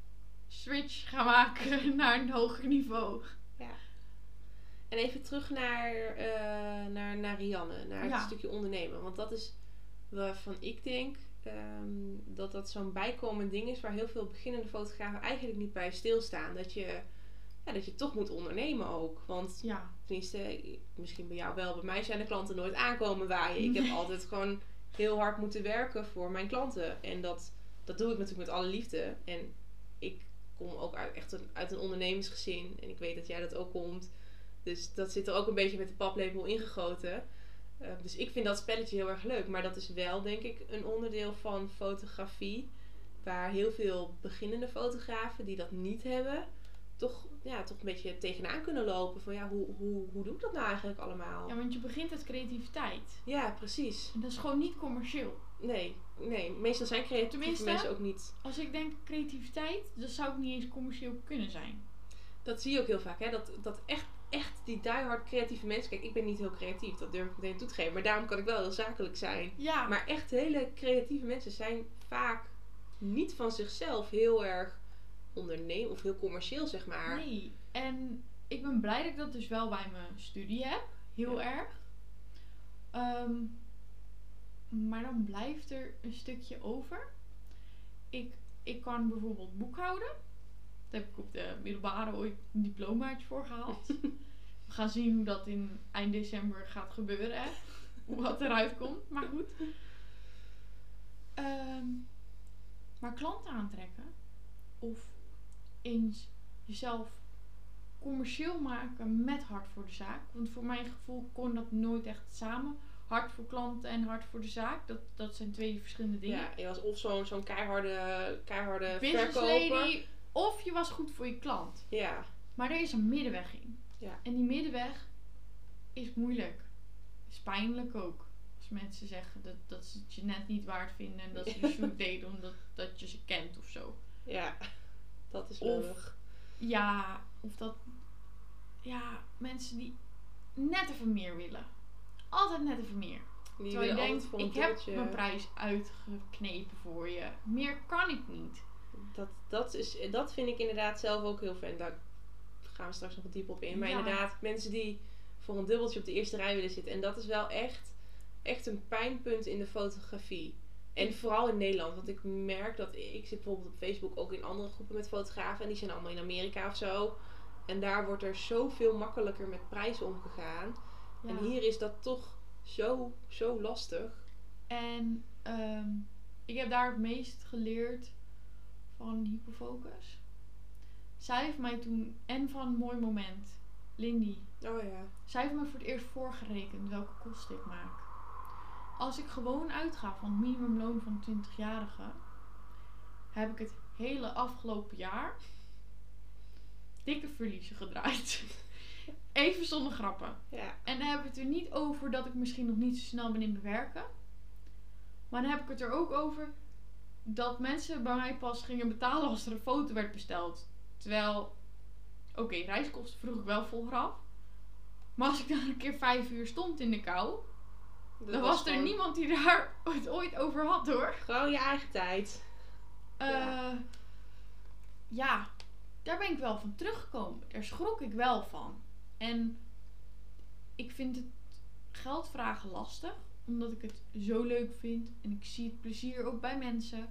switch ga maken (laughs) naar een hoger niveau. En even terug naar, eh, naar, naar Rianne, naar het Ja. stukje ondernemen. Want dat is waarvan ik denk ehm, dat dat zo'n bijkomend ding is waar heel veel beginnende fotografen eigenlijk niet bij stilstaan. Dat je, ja, dat je toch moet ondernemen ook. Want Ja. tenminste, misschien bij jou wel, bij mij zijn de klanten nooit aankomen waaien. Ik heb (laughs) altijd gewoon heel hard moeten werken voor mijn klanten. En dat, dat doe ik natuurlijk met alle liefde. En ik kom ook uit, echt een, uit een ondernemersgezin. En ik weet dat jij dat ook komt. Dus dat zit er ook een beetje met de paplepel ingegoten. Eh, dus ik vind dat spelletje heel erg leuk. Maar dat is wel, denk ik, een onderdeel van fotografie. Waar heel veel beginnende fotografen die dat niet hebben, toch, ja, toch een beetje tegenaan kunnen lopen. Van ja, hoe, hoe, hoe doe ik dat nou eigenlijk allemaal? ja, want je begint met creativiteit. Ja, precies. En dat is gewoon niet commercieel. Nee, nee. Meestal zijn creatieve Tenminste- mensen ook niet. Als ik denk creativiteit, dan zou ik niet eens commercieel kunnen zijn. Dat zie je ook heel vaak, hè? Dat, dat echt, echt die diehard creatieve mensen. Kijk, ik ben niet heel creatief, dat durf ik meteen toe te geven. Maar daarom kan ik wel heel zakelijk zijn. Ja. Maar echt hele creatieve mensen zijn vaak niet van zichzelf heel erg ondernemen of heel commercieel, zeg maar. nee. En ik ben blij dat ik dat dus wel bij mijn studie heb. Heel Ja. erg. Ehm, maar dan blijft er een stukje over. Ik, ik kan bijvoorbeeld boekhouden. Daar heb ik op de middelbare ooit een diplomaatje voor gehaald. (laughs) We gaan zien hoe dat in eind december gaat gebeuren. Hè? Hoe dat eruit komt. Maar goed. Ehm, maar klanten aantrekken. Of eens jezelf commercieel maken met hart voor de zaak. Want voor mijn gevoel kon dat nooit echt samen. Hart voor klanten en hart voor de zaak. Dat, dat zijn twee verschillende dingen. Ja, je was of zo'n zo'n keiharde, keiharde Business verkoper. lady. Of je was goed voor je klant. Ja, Maar er is een middenweg in. Ja. En die middenweg is moeilijk. Is pijnlijk ook. Als mensen zeggen dat, dat ze het je net niet waard vinden. En dat ze (laughs) de shoot deden omdat dat je ze kent of zo. ja. Dat is lullig. Ja, of dat... Ja, mensen die net even meer willen. Altijd net even meer. Die Terwijl je denkt, ik heb mijn prijs uitgeknepen voor je. Meer kan ik niet. Dat, dat, is, dat vind ik inderdaad zelf ook heel fijn. Daar gaan we straks nog diep op in. Maar Ja. inderdaad, mensen die voor een dubbeltje op de eerste rij willen zitten. En dat is wel echt, echt een pijnpunt in de fotografie. En vooral in Nederland. Want ik merk dat ik zit bijvoorbeeld op Facebook ook in andere groepen met fotografen. En die zijn allemaal in Amerika of zo. En daar wordt er zoveel makkelijker met prijzen omgegaan. Ja. En hier is dat toch zo, zo lastig. En ehm, ik heb daar het meest geleerd van Hypofocus. Zij heeft mij toen, en van Mooi Moment, Lindy. Oh ja. Zij heeft me voor het eerst voorgerekend welke kosten ik maak. Als ik gewoon uitga van het minimumloon van een 20-jarige, heb ik het hele afgelopen jaar dikke verliezen gedraaid. (laughs) Even zonder grappen. Ja. En dan heb ik het er niet over dat ik misschien nog niet zo snel ben in bewerken. Maar dan heb ik het er ook over dat mensen bij mij pas gingen betalen als er een foto werd besteld. Terwijl, oké, reiskosten vroeg ik wel vooraf. Maar als ik dan een keer vijf uur stond in de kou, Dat dan was er gewoon- niemand die daar (laughs) het ooit over had hoor. Gewoon je eigen tijd. Ja. Eh, ja, daar ben ik wel van teruggekomen. Daar schrok ik wel van. En ik vind het geld vragen lastig, omdat ik het zo leuk vind. En ik zie het plezier ook bij mensen.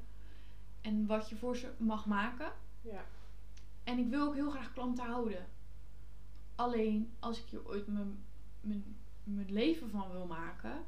En wat je voor ze mag maken. Ja. En ik wil ook heel graag klanten houden. Alleen als ik hier ooit mijn, mijn, mijn leven van wil maken,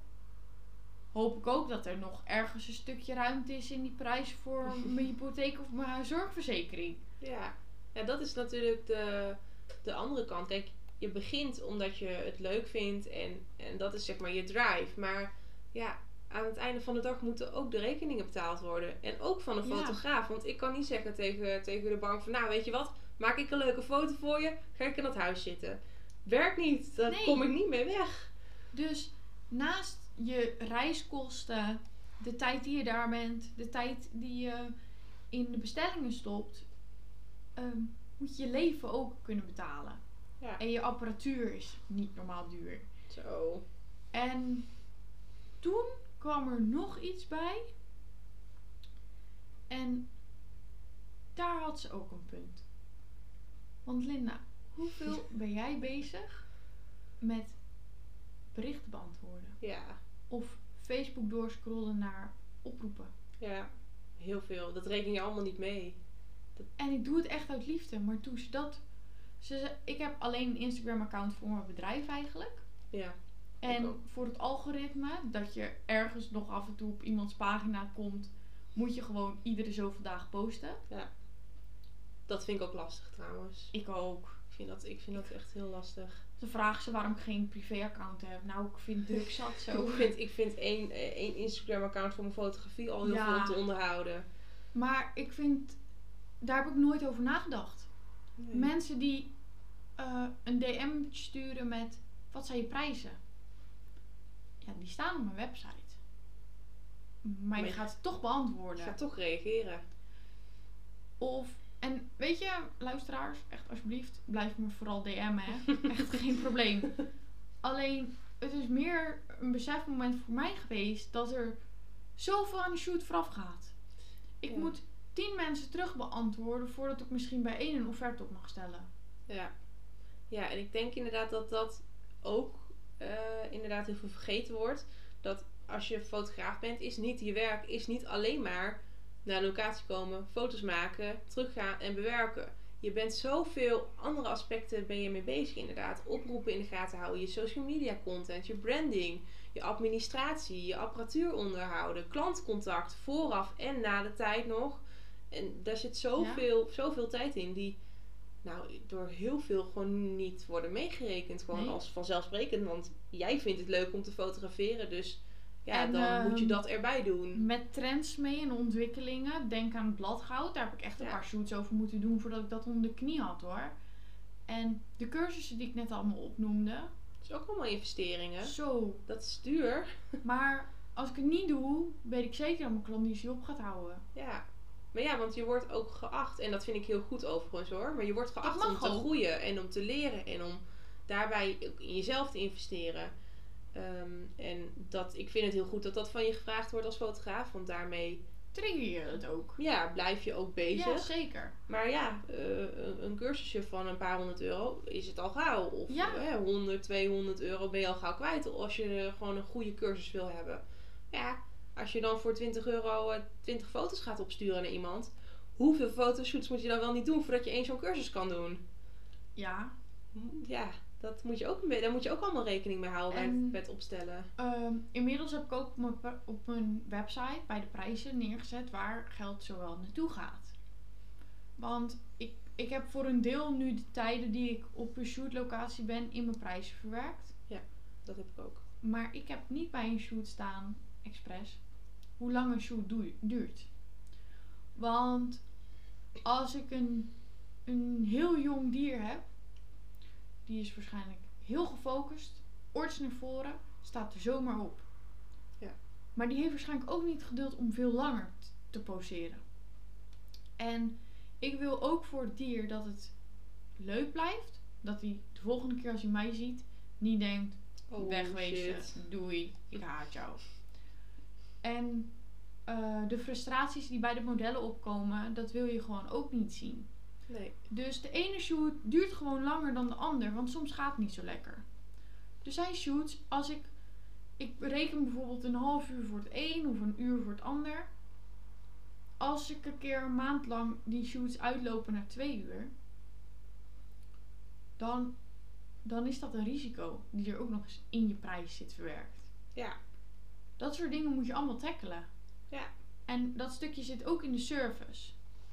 hoop ik ook dat er nog ergens een stukje ruimte is in die prijs voor (laughs) mijn hypotheek of mijn zorgverzekering. Ja. ja, dat is natuurlijk de, de andere kant. Kijk, je begint omdat je het leuk vindt en, en dat is zeg maar je drive. Maar ja, aan het einde van de dag moeten ook de rekeningen betaald worden. En ook van een Ja. fotograaf. Want ik kan niet zeggen tegen, tegen de bank van, nou weet je wat, maak ik een leuke foto voor je, ga ik in dat huis zitten. Werkt niet, daar Nee. kom ik niet mee weg. Dus naast je reiskosten, de tijd die je daar bent, de tijd die je in de bestellingen stopt, ehm, moet je je leven ook kunnen betalen. Ja. En je apparatuur is niet normaal duur. Zo. En toen kwam er nog iets bij. En daar had ze ook een punt. Want Linda, hoeveel (laughs) ben jij bezig met berichten beantwoorden? Ja. Of Facebook doorscrollen naar oproepen? Ja. Heel veel. Dat reken je allemaal niet mee. En ik doe het echt uit liefde. Maar toen ze dat... Ze- ik heb alleen een Instagram account voor mijn bedrijf eigenlijk. Ja. En voor het algoritme, dat je ergens nog af en toe op iemands pagina komt, moet je gewoon iedere zoveel dagen posten. Dat vind ik ook lastig trouwens. Ik ook. Ik vind dat, ik vind dat echt heel lastig. Ze vragen ze waarom ik geen privéaccount heb. Nou, ik vind het druk zat zo. (laughs) Ik vind, ik vind één, één Instagram-account voor mijn fotografie al heel Ja. veel te onderhouden. Maar ik vind, daar heb ik nooit over nagedacht. Mensen die eh, een DM sturen met, wat zijn je prijzen? Ja, die staan op mijn website. Maar Maar je je- gaat het toch beantwoorden. ga toch reageren. Of, en weet je, luisteraars, echt alsjeblieft, blijf me vooral DM'en, hè. (laughs) Echt geen probleem. Alleen, het is meer een besefmoment voor mij geweest dat er zoveel aan de shoot vooraf gaat. Ik Ja. moet tien mensen terug beantwoorden voordat ik misschien bij één een offerte op mag stellen. Ja. Ja, en ik denk inderdaad dat dat ook eh, inderdaad heel veel vergeten wordt. Dat als je fotograaf bent, is niet je werk is niet alleen maar naar de locatie komen, foto's maken, teruggaan en bewerken. Je bent zoveel andere aspecten ben je mee bezig inderdaad. Oproepen in de gaten houden, je social media content, je branding, je administratie, je apparatuur onderhouden, klantcontact vooraf en na de tijd nog. En daar zit zoveel, zoveel tijd in die nou, door heel veel gewoon niet worden meegerekend. Gewoon Nee. als vanzelfsprekend. Want jij vindt het leuk om te fotograferen. Dus ja, En, dan moet je ehm, dat erbij doen. Met trends mee en ontwikkelingen. Denk aan bladgoud. Daar heb ik echt een Ja. paar shoots over moeten doen voordat ik dat onder de knie had hoor. En de cursussen die ik net allemaal opnoemde. Dat is ook allemaal investeringen. Zo. Dat is duur. Maar als ik het niet doe, weet ik zeker dat mijn klandizie op gaat houden. Ja. Maar ja, want je wordt ook geacht. En dat vind ik heel goed overigens hoor. Maar je wordt geacht om te ook. groeien. En om te leren. En om daarbij ook in jezelf te investeren. Ehm, en dat, ik vind het heel goed dat dat van je gevraagd wordt als fotograaf. Want daarmee Trigger je het ook? ja, blijf je ook bezig. Ja, zeker. Maar ja, eh, een, cursusje van een paar honderd euro is het al gauw. Of Ja. eh, 100, 200 euro ben je al gauw kwijt als je gewoon een goede cursus wil hebben. Ja, als je dan voor 20 euro eh, 20 foto's gaat opsturen naar iemand. Hoeveel fotoshoots moet je dan wel niet doen voordat je één zo'n cursus kan doen? Ja. Ja, dat moet je ook, daar moet je ook allemaal rekening mee houden bij, En- het, bij het opstellen. Ehm, inmiddels heb ik ook op mijn, op mijn website bij de prijzen neergezet waar geld zowel naartoe gaat. Want ik, ik heb voor een deel nu de tijden die ik op een shootlocatie ben in mijn prijzen verwerkt. Dat heb ik ook. Maar ik heb niet bij een shoot staan, expres, hoe lang een shoot duurt. Want als ik een, een heel jong dier heb, die is waarschijnlijk heel gefocust, oortjes naar voren, staat er zomaar op. Ja. Maar die heeft waarschijnlijk ook niet geduld om veel langer te poseren. En ik wil ook voor het dier dat het leuk blijft. Dat hij de volgende keer als hij mij ziet, niet denkt, Oh, wegwezen, shit. doei, ik haat jou. En eh, de frustraties die bij de modellen opkomen, dat wil je gewoon ook niet zien. Nee. Dus de ene shoot duurt gewoon langer dan de ander, want soms gaat het niet zo lekker. Er zijn shoots, als ik, ik bereken bijvoorbeeld een half uur voor het een of een uur voor het ander. Als ik een keer een maand lang die shoots uitlopen naar twee uur, dan, dan is dat een risico die er ook nog eens in je prijs zit verwerkt. Ja. Dat soort dingen moet je allemaal tackelen. Ja. En dat stukje zit ook in de service.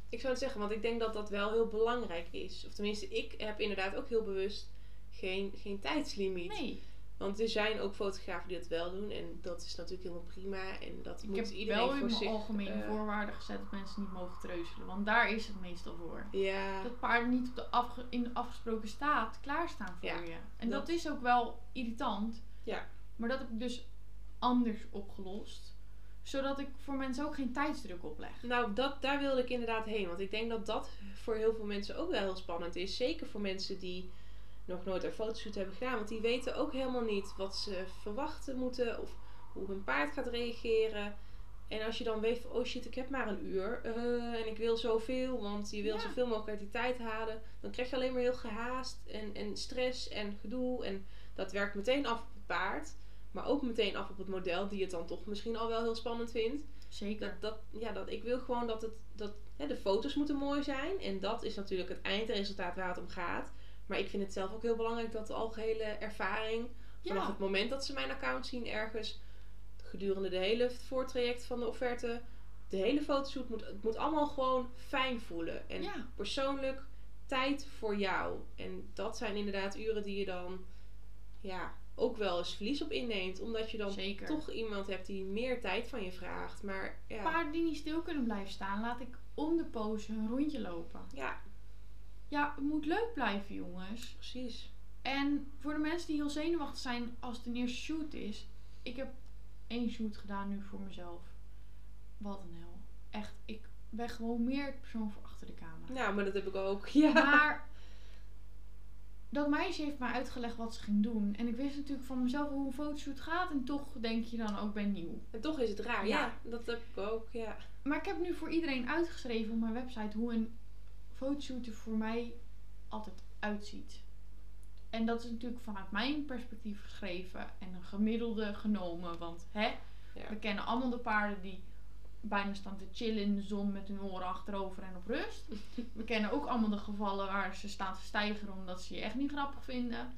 Ik zou het zeggen, want ik denk dat dat wel heel belangrijk is. Of tenminste, ik heb inderdaad ook heel bewust geen, geen tijdslimiet. Nee, Want er zijn ook fotografen die dat wel doen. En dat is natuurlijk helemaal prima. En dat ik moet heb iedereen wel in voor mijn zich... algemene eh, voorwaarden gezet dat mensen niet mogen treuzelen. Want daar is het meestal voor. Ja, Dat paarden niet op de afge- in de afgesproken staat klaarstaan voor Ja, je. En dat, dat- is ook wel irritant. Ja. Maar dat heb ik dus anders opgelost. Zodat ik voor mensen ook geen tijdsdruk opleg. nou dat, daar wilde ik inderdaad heen. Want ik denk dat dat voor heel veel mensen ook wel heel spannend is. Zeker voor mensen die nog nooit een fotoshoot hebben gedaan. Want die weten ook helemaal niet wat ze verwachten moeten. Of hoe hun paard gaat reageren. En als je dan weet van, oh shit, ik heb maar een uur. eh, en ik wil zoveel, want je wil Ja. zoveel mogelijk uit die tijd halen. Dan krijg je alleen maar heel gehaast en, en stress en gedoe. En dat werkt meteen af op het paard. Maar ook meteen af op het model, die het dan toch misschien al wel heel spannend vindt. Zeker. Dat, dat, ja, dat, ik wil gewoon dat, het, dat hè, de foto's moeten mooi zijn. En dat is natuurlijk het eindresultaat waar het om gaat. Maar ik vind het zelf ook heel belangrijk dat de algehele ervaring... Vanaf het moment dat ze mijn account zien ergens... Gedurende de hele voortraject van de offerte... De hele fotoshoot moet... Het moet allemaal gewoon fijn voelen. En Ja. persoonlijk tijd voor jou. En dat zijn inderdaad uren die je dan... Ja, ook wel eens verlies op inneemt. Omdat je dan Zeker. toch iemand hebt die meer tijd van je vraagt. Maar ja, Paarden die niet stil kunnen blijven staan, laat ik om de pose een rondje lopen. ja Ja, het moet leuk blijven, jongens. precies. En voor de mensen die heel zenuwachtig zijn als het een eerste shoot is. Ik heb één shoot gedaan nu voor mezelf. Wat een hel. Echt, ik ben gewoon meer het persoon voor achter de camera. Nou, maar dat heb ik ook. (laughs) Ja. Maar dat meisje heeft mij uitgelegd wat ze ging doen. En ik wist natuurlijk van mezelf hoe een fotoshoot gaat. En toch denk je dan ook ben nieuw. En toch is het raar. Ja, Ja. dat heb ik ook. Ja. Maar ik heb nu voor iedereen uitgeschreven op mijn website hoe een fotoshoot er voor mij altijd uitziet. En dat is natuurlijk vanuit mijn perspectief geschreven en een gemiddelde genomen. Want hè, Ja. we kennen allemaal de paarden die bijna staan te chillen in de zon met hun oren achterover en op rust. (laughs) We kennen ook allemaal de gevallen waar ze staan te stijgeren omdat ze je echt niet grappig vinden.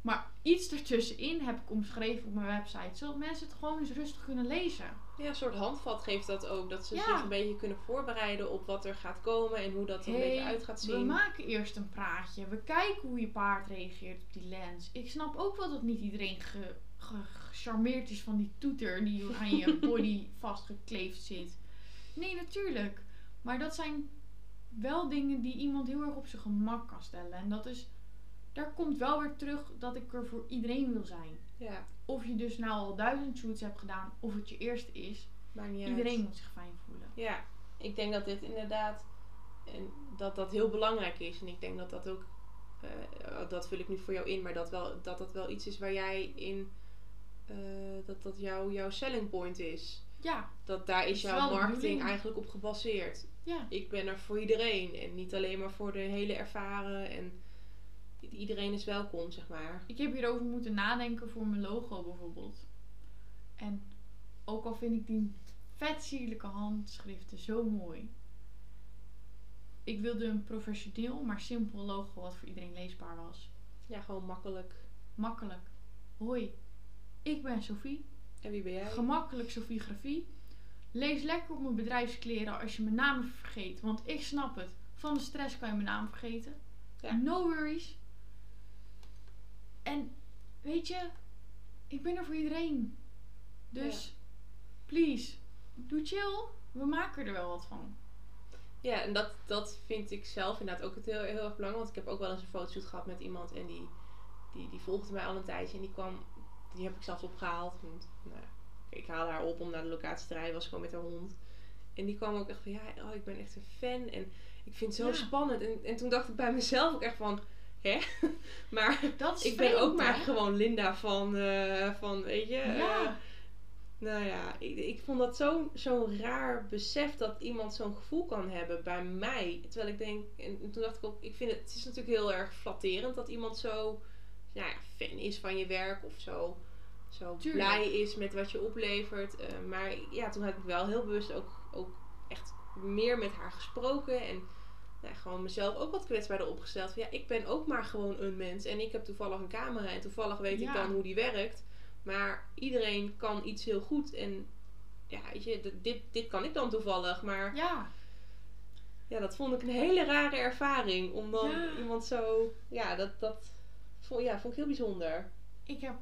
Maar iets ertussenin heb ik omschreven op mijn website, zodat mensen het gewoon eens rustig kunnen lezen. Ja, een soort handvat geeft dat ook. Dat ze Ja. zich een beetje kunnen voorbereiden op wat er gaat komen en hoe dat er een beetje uit gaat We zien. maken eerst een praatje. We kijken hoe je paard reageert op die lens. Ik snap ook wel dat niet iedereen ge- gecharmeerd is van die toeter die aan je (laughs) body vastgekleefd zit. Nee, natuurlijk. Maar dat zijn wel dingen die iemand heel erg op zijn gemak kan stellen. En dat is, daar komt wel weer terug dat ik er voor iedereen wil zijn. Ja, Of je dus nou al duizend shoots hebt gedaan, of het je eerste is. maakt niet uit. Iedereen moet zich fijn voelen. Ja, ik denk dat dit inderdaad en dat dat heel belangrijk is. En ik denk dat dat ook, eh, dat vul ik nu voor jou in, maar dat wel, dat, dat wel iets is waar jij in, eh, dat dat jouw jouw selling point is. Ja, Dat daar is jouw marketing eigenlijk op gebaseerd. ja. Ik ben er voor iedereen en niet alleen maar voor de hele ervaren en iedereen is welkom, zeg maar. Ik heb hierover moeten nadenken voor mijn logo bijvoorbeeld. En ook al vind ik die vet sierlijke handschriften zo mooi. Ik wilde een professioneel, maar simpel logo wat voor iedereen leesbaar was. Ja, gewoon makkelijk. Makkelijk. Hoi, ik ben Sophie. En wie ben jij? Gemakkelijk Sophie Grafie. Lees lekker op mijn bedrijfskleren als je mijn naam vergeet. Want ik snap het. Van de stress kan je mijn naam vergeten. Ja. No worries. En weet je, ik ben er voor iedereen. Dus, please, doe chill. We maken er wel wat van. Ja, en dat, dat vind ik zelf inderdaad ook het heel, heel erg belangrijk. Want ik heb ook wel eens een fotoshoot gehad met iemand en die, die, die volgde mij al een tijdje. En die kwam, die heb ik zelfs opgehaald. Want, nou, ik haalde haar op om naar de locatie te rijden, was gewoon met haar hond. En die kwam ook echt van, ja, oh, ik ben echt een fan en ik vind het zo Ja. spannend. En, en toen dacht ik bij mezelf ook echt van, hè? (laughs) maar Dat ik ben vreemd, ook maar hè? gewoon Linda van, eh, van weet je... eh, Ja. nou ja, ik, ik vond dat zo'n zo'n raar besef dat iemand zo'n gevoel kan hebben bij mij. Terwijl ik denk, en, en toen dacht ik ook, ik vind het, het is natuurlijk heel erg flatterend dat iemand zo nou ja, fan is van je werk of zo, zo Tuurlijk. blij is met wat je oplevert. Eh, maar ja, toen heb ik wel heel bewust ook, ook echt meer met haar gesproken en nou, gewoon mezelf ook wat kwetsbaarder opgesteld. Van, ja, ik ben ook maar gewoon een mens en ik heb toevallig een camera en toevallig weet Ja. ik dan hoe die werkt. Maar iedereen kan iets heel goed. En ja, weet je, dit, dit kan ik dan toevallig. Maar Ja, ja, dat vond ik een hele rare ervaring. Om dan Ja. iemand zo... Ja, dat, dat vond, ja, vond ik heel bijzonder. ik heb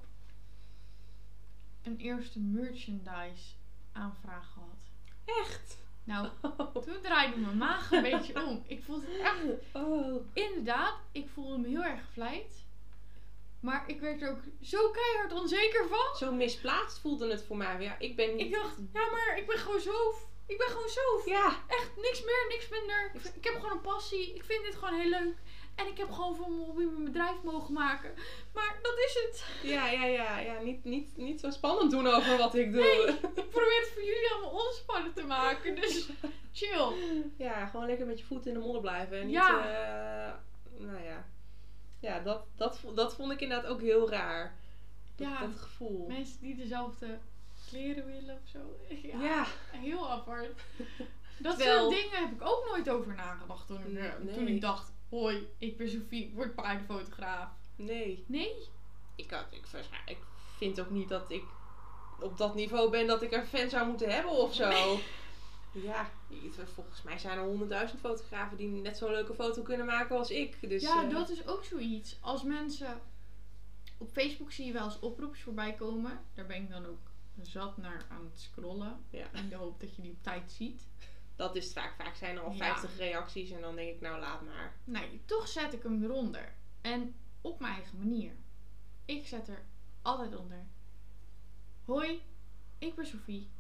een eerste merchandise aanvraag gehad. Echt? Nou, (laughs) toen draaide mijn maag een beetje om. Ik voelde het echt Oh. Inderdaad, ik voelde me heel erg gevleid. Maar ik werd er ook zo keihard onzeker van. Zo misplaatst voelde het voor mij. Ja, ik ben niet... Ik dacht, ja, maar ik ben gewoon zo. Ik ben gewoon zo. Ja, Echt niks meer, niks minder. Ik heb gewoon een passie. Ik vind dit gewoon heel leuk. En ik heb gewoon voor mijn hobby mijn bedrijf mogen maken. Maar dat is het. ja, ja, ja. ja niet, niet, niet zo spannend doen over wat ik doe. Nee. Ik probeer het voor jullie allemaal ontspannen te maken. Dus chill. Ja, gewoon lekker met je voeten in de modder blijven. En niet, Ja. eh, nou ja. Ja, dat, dat, dat vond ik inderdaad ook heel raar. Dat, Ja. dat gevoel. Mensen die dezelfde kleren willen of zo. Ja, Ja. heel apart. (laughs) Dat soort dingen heb ik ook nooit over nagedacht toen ik, eh, Nee. toen ik dacht... Hoi, ik ben Sophie, ik word paardenfotograaf. Nee. Nee? Ik, had, ik, ik vind ook niet dat ik op dat niveau ben dat ik een fan zou moeten hebben of zo. (laughs) Ja, volgens mij zijn er honderdduizend fotografen die net zo'n leuke foto kunnen maken als ik. Dus, ja, eh, dat is ook zoiets. Als mensen... Op Facebook zie je wel eens oproepjes voorbij komen. Daar ben ik dan ook zat naar aan het scrollen. Ja. In de hoop dat je die op tijd ziet. (laughs) dat is het vaak. Vaak zijn er al Ja. 50 reacties en dan denk ik, nou laat maar. Nee, toch zet ik hem eronder. En op mijn eigen manier. Ik zet er altijd onder. Hoi, ik ben Sophie.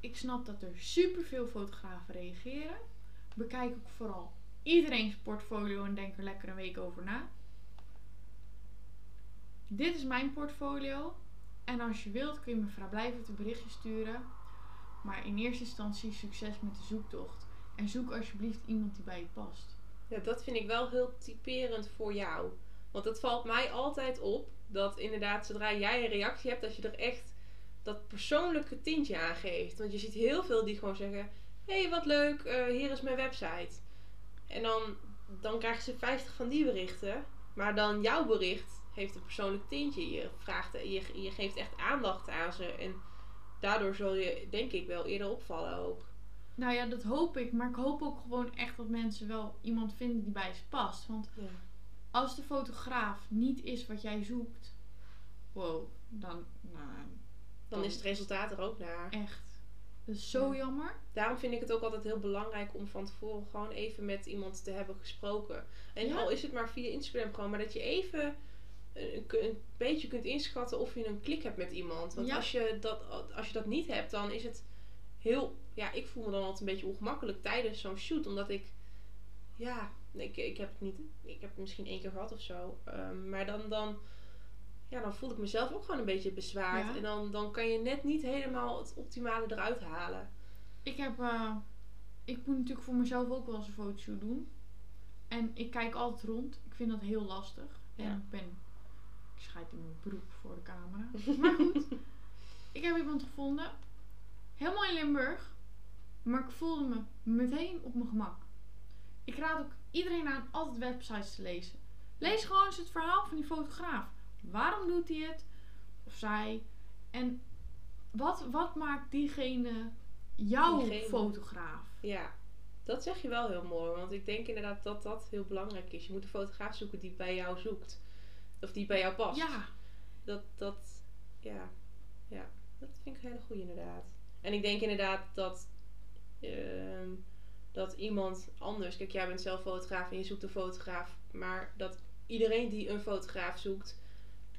Ik snap dat er superveel fotografen reageren. Bekijk ook vooral iedereen's portfolio en denk er lekker een week over na. Dit is mijn portfolio. En als je wilt kun je me vrijblijvend een berichtje sturen. Maar in eerste instantie succes met de zoektocht. En zoek alsjeblieft iemand die bij je past. Ja, dat vind ik wel heel typerend voor jou. Want het valt mij altijd op dat inderdaad, zodra jij een reactie hebt, dat je er echt dat persoonlijke tintje aan geeft. Want je ziet heel veel die gewoon zeggen: Hé, hey, wat leuk, eh, hier is mijn website. En dan, dan krijgen ze 50 van die berichten. Maar dan jouw bericht heeft een persoonlijk tintje. Je, vraagt, je, je geeft echt aandacht aan ze. En daardoor zul je, denk ik, wel eerder opvallen ook. Nou ja, dat hoop ik. Maar ik hoop ook gewoon echt dat mensen wel iemand vinden die bij ze past. Want Ja. als de fotograaf niet is wat jij zoekt, wow, dan, nou, Dan is het resultaat er ook naar. echt. Dat is zo Ja. jammer. Daarom vind ik het ook altijd heel belangrijk om van tevoren gewoon even met iemand te hebben gesproken. En Ja. al is het maar via Instagram gewoon, maar dat je even een, een beetje kunt inschatten of je een klik hebt met iemand. Want Ja. als, je dat, als je dat niet hebt, dan is het heel. Ja, ik voel me dan altijd een beetje ongemakkelijk tijdens zo'n shoot. Omdat ik. Ja, ik, ik heb het niet. Ik heb het misschien één keer gehad of zo. Ehm, maar dan. dan ja, dan voel ik mezelf ook gewoon een beetje bezwaard. Ja. En dan, dan kan je net niet helemaal het optimale eruit halen. Ik heb, eh, ik moet natuurlijk voor mezelf ook wel eens een fotoshoot doen. En ik kijk altijd rond. Ik vind dat heel lastig. En Ja. ik ben, ik scheid in mijn broek voor de camera. Maar goed, (laughs) ik heb iemand gevonden. Helemaal in Limburg. Maar ik voelde me meteen op mijn gemak. Ik raad ook iedereen aan altijd websites te lezen. Lees gewoon eens het verhaal van die fotograaf. Waarom doet hij het? Of zij? En wat, wat maakt diegene jouw Diegene. fotograaf? Ja, dat zeg je wel heel mooi. Want ik denk inderdaad dat dat heel belangrijk is. Je moet een fotograaf zoeken die bij jou zoekt. Of die bij jou past. Ja, Dat, dat, ja, ja, dat vind ik een hele goede inderdaad. En ik denk inderdaad dat, ehm, dat iemand anders... Kijk, jij bent zelf fotograaf en je zoekt een fotograaf. Maar dat iedereen die een fotograaf zoekt...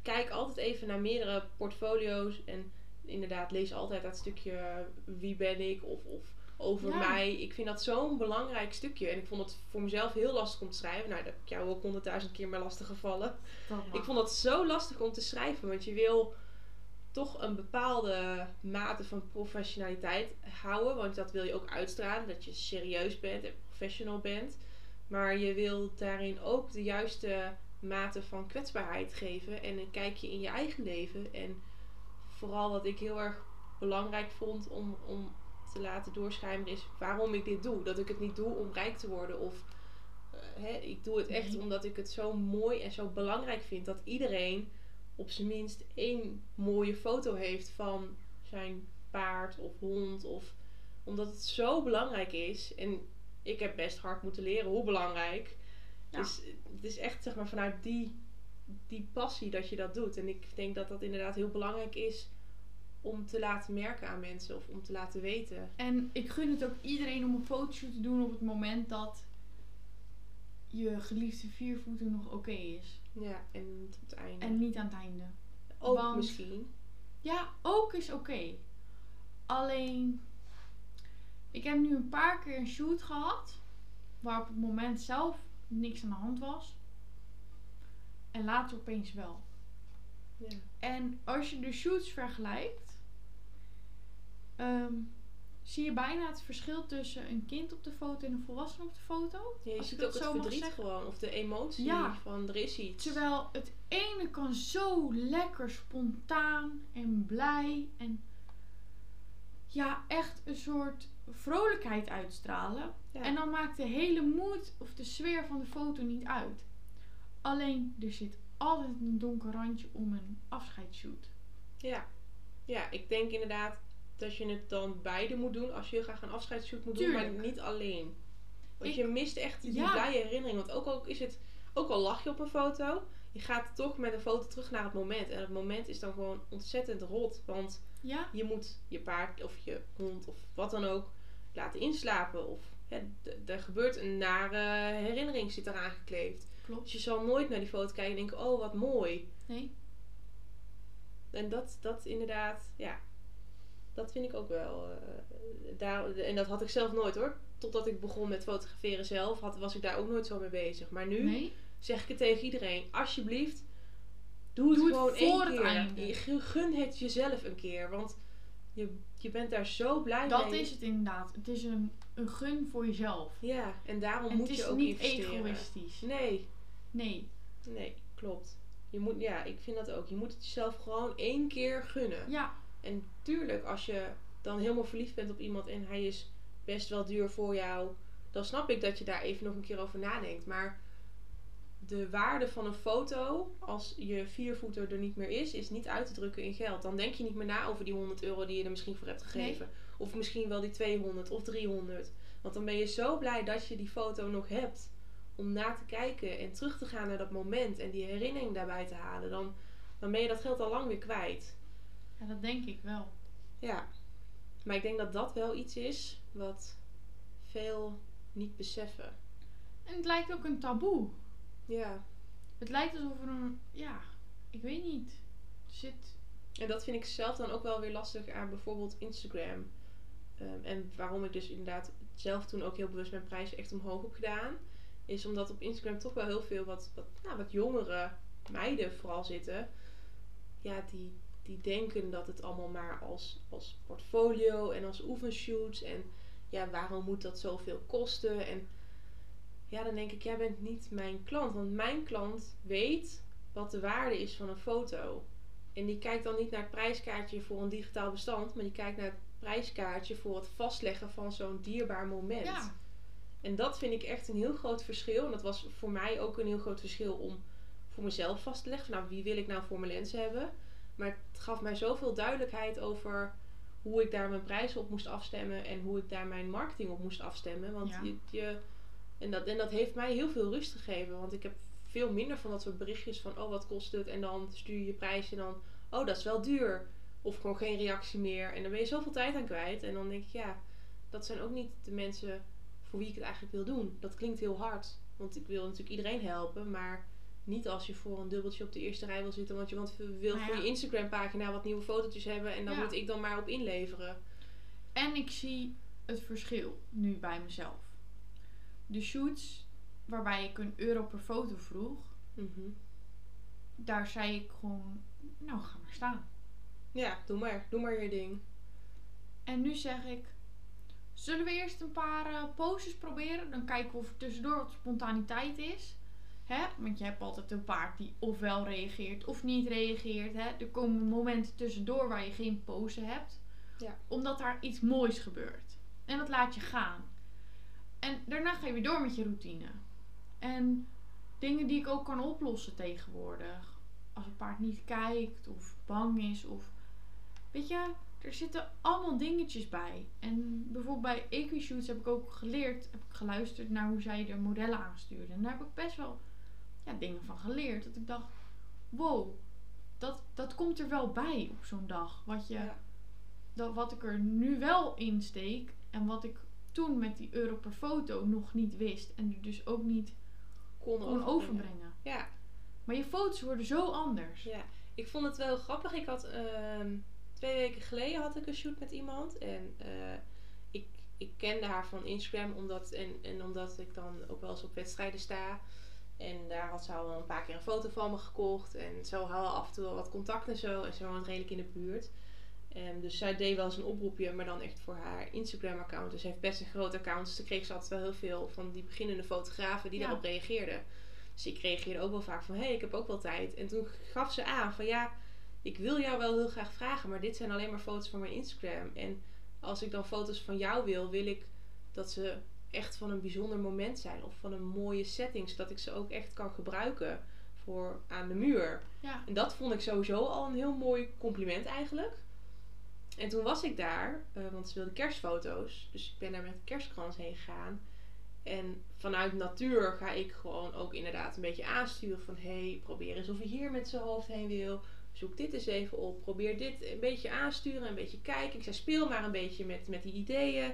Kijk altijd even naar meerdere portfolio's. En inderdaad, lees altijd dat stukje wie ben ik of... of over Ja. mij. Ik vind dat zo'n belangrijk stukje. En ik vond het voor mezelf heel lastig om te schrijven. Nou, dat heb ik jou ook honderdduizend keer meer lastig gevallen. Ik vond dat zo lastig om te schrijven, want je wil toch een bepaalde mate van professionaliteit houden, want dat wil je ook uitstralen, dat je serieus bent en professional bent. Maar je wil daarin ook de juiste mate van kwetsbaarheid geven en een kijkje in je eigen leven. En vooral wat ik heel erg belangrijk vond om, om te laten doorschijnen is waarom ik dit doe. Dat ik het niet doe om rijk te worden of eh, hè, ik doe het echt omdat ik het zo mooi en zo belangrijk vind dat iedereen op zijn minst één mooie foto heeft van zijn paard of hond. Of, omdat het zo belangrijk is. En ik heb best hard moeten leren hoe belangrijk. Ja. Dus het is echt zeg maar vanuit die, die passie dat je dat doet. En ik denk dat dat inderdaad heel belangrijk is om te laten merken aan mensen of om te laten weten. En ik gun het ook iedereen om een fotoshoot te doen op het moment dat je geliefde viervoeter nog oké is. Ja, en niet op het einde. En niet aan het einde. ook want- misschien. Ja, ook is oké. Alleen, ik heb nu een paar keer een shoot gehad. Waar op het moment zelf niks aan de hand was. En later opeens wel. Ja. En als je de shoots vergelijkt, ehm, zie je bijna het verschil tussen een kind op de foto en een volwassene op de foto. Ja, je Als ziet ook het verdriet gewoon. Of de emotie Ja. van er is iets. Terwijl het ene kan zo lekker spontaan en blij en ja, echt een soort vrolijkheid uitstralen. Ja. En dan maakt de hele moed of de sfeer van de foto niet uit. Alleen er zit altijd een donker randje om een afscheidsshoot. Ja. ja, ik denk inderdaad dat je het dan beide moet doen als je graag een afscheidsshoot moet doen, maar niet alleen. Want Ik- je mist echt die Ja. blije herinnering. Want ook al is het, ook al lach je op een foto, je gaat toch met een foto terug naar het moment. En het moment is dan gewoon ontzettend rot. Want Ja, je moet je paard of je hond of wat dan ook laten inslapen. Of hè, er gebeurt een nare herinnering zit eraan gekleefd. Dus klopt. je zal nooit naar die foto kijken en denken, oh wat mooi. Nee, En dat, dat inderdaad, ja, dat vind ik ook wel. eh, daar, en dat had ik zelf nooit hoor. Totdat ik begon met fotograferen zelf, had, was ik daar ook nooit zo mee bezig. Maar nu nee. zeg ik het tegen iedereen, alsjeblieft, doe het Doe het gewoon voor één keer. Je gun het jezelf een keer, want je, je bent daar zo blij Dat mee. is het inderdaad. Het is een een gun voor jezelf. Ja, en daarom En moet het je is ook niet investeren. egoïstisch. Nee, Nee. nee, klopt. Je moet, ja, ik vind dat ook. Je moet het jezelf gewoon één keer gunnen. Ja, En tuurlijk, als je dan helemaal verliefd bent op iemand en hij is best wel duur voor jou, dan snap ik dat je daar even nog een keer over nadenkt. Maar de waarde van een foto, als je viervoeter er niet meer is, is niet uit te drukken in geld. Dan denk je niet meer na over die 100 euro die je er misschien voor hebt gegeven. Of misschien wel die 200 of 300. Want dan ben je zo blij dat je die foto nog hebt. Om na te kijken en terug te gaan naar dat moment en die herinnering daarbij te halen. Dan, dan ben je dat geld al lang weer kwijt. Ja, dat denk ik wel. Ja, maar ik denk dat dat wel iets is wat veel niet beseffen. En het lijkt ook een taboe. Ja, Het lijkt alsof er een, ja, ik weet niet. Zit, en dat vind ik zelf dan ook wel weer lastig aan bijvoorbeeld Instagram. Ehm, en waarom ik dus inderdaad zelf toen ook heel bewust mijn prijzen echt omhoog heb gedaan. Is omdat op Instagram toch wel heel veel wat, wat, nou, wat jongere meiden vooral zitten. Ja, die, die denken dat het allemaal maar als, als portfolio en als oefenshoots. En ja, waarom moet dat zoveel kosten? En ja, dan denk ik, jij bent niet mijn klant. Want mijn klant weet wat de waarde is van een foto. En die kijkt dan niet naar het prijskaartje voor een digitaal bestand, maar die kijkt naar het prijskaartje voor het vastleggen van zo'n dierbaar moment. ja, En dat vind ik echt een heel groot verschil. En dat was voor mij ook een heel groot verschil om voor mezelf vast te leggen. Van, nou, wie wil ik nou voor mijn lens hebben? Maar het gaf mij zoveel duidelijkheid over hoe ik daar mijn prijzen op moest afstemmen. En hoe ik daar mijn marketing op moest afstemmen. Want Ja. je, je, en, dat, en dat heeft mij heel veel rust gegeven. Want ik heb veel minder van dat soort berichtjes van... Oh, wat kost het? En dan stuur je je prijs en dan... Oh, dat is wel duur. Of gewoon geen reactie meer. En dan ben je zoveel tijd aan kwijt. En dan denk ik, ja... Dat zijn ook niet de mensen voor wie ik het eigenlijk wil doen. Dat klinkt heel hard. Want ik wil natuurlijk iedereen helpen. Maar niet als je voor een dubbeltje op de eerste rij wil zitten. Want je want wil Nou voor ja. je Instagram pagina wat nieuwe fotootjes hebben. En dan Ja. moet ik dan maar op inleveren. En ik zie het verschil nu bij mezelf. De shoots waarbij ik een euro per foto vroeg, Mhm. daar zei ik gewoon, nou ga maar staan. Ja, doe maar. Doe maar je ding. En nu zeg ik, zullen we eerst een paar eh, poses proberen? Dan kijken we of er tussendoor wat spontaniteit is. Hè? Want je hebt altijd een paard die ofwel reageert of niet reageert. Hè? Er komen momenten tussendoor waar je geen pose hebt. Ja. Omdat daar iets moois gebeurt. En dat laat je gaan. En daarna ga je weer door met je routine. En dingen die ik ook kan oplossen tegenwoordig. Als een paard niet kijkt of bang is of... Weet je, er zitten allemaal dingetjes bij. En bijvoorbeeld bij Equishoots heb ik ook geleerd, heb ik geluisterd naar hoe zij de modellen aanstuurden. En daar heb ik best wel ja, dingen van geleerd. Dat ik dacht, wow, dat, dat komt er wel bij op zo'n dag. Wat, je, Ja. dat, wat ik er nu wel in steek en wat ik toen met die euro per foto nog niet wist. En er dus ook niet Kon kon overbrengen. overbrengen. Ja. Maar je foto's worden zo anders. Ja, ik vond het wel grappig. Ik had ehm, twee weken geleden had ik een shoot met iemand. En eh, ik, ik kende haar van Instagram omdat, en, en omdat ik dan ook wel eens op wedstrijden sta. En daar had ze al een paar keer een foto van me gekocht. En zo hadden we af en toe wel wat contact en zo. En ze woont redelijk in de buurt. En dus zij deed wel eens een oproepje, maar dan echt voor haar Instagram-account. Dus ze heeft best een groot account. Dus dan kreeg ze altijd wel heel veel van die beginnende fotografen die Ja. daarop reageerden. Dus ik reageerde ook wel vaak van, hé, hey, ik heb ook wel tijd. En toen gaf ze aan van, ja, ik wil jou wel heel graag vragen, maar dit zijn alleen maar foto's van mijn Instagram. En als ik dan foto's van jou wil, wil ik dat ze echt van een bijzonder moment zijn. Of van een mooie setting, zodat ik ze ook echt kan gebruiken voor aan de muur. Ja, En dat vond ik sowieso al een heel mooi compliment eigenlijk. En toen was ik daar, eh, want ze wilde kerstfoto's. Dus ik ben daar met een kerstkrans heen gegaan. En vanuit natuur ga ik gewoon ook inderdaad een beetje aansturen van... Hé, hey, probeer eens of hij hier met zijn hoofd heen wil. Zoek dit eens even op. Probeer dit een beetje aansturen, een beetje kijken. Ik zei, speel maar een beetje met, met die ideeën.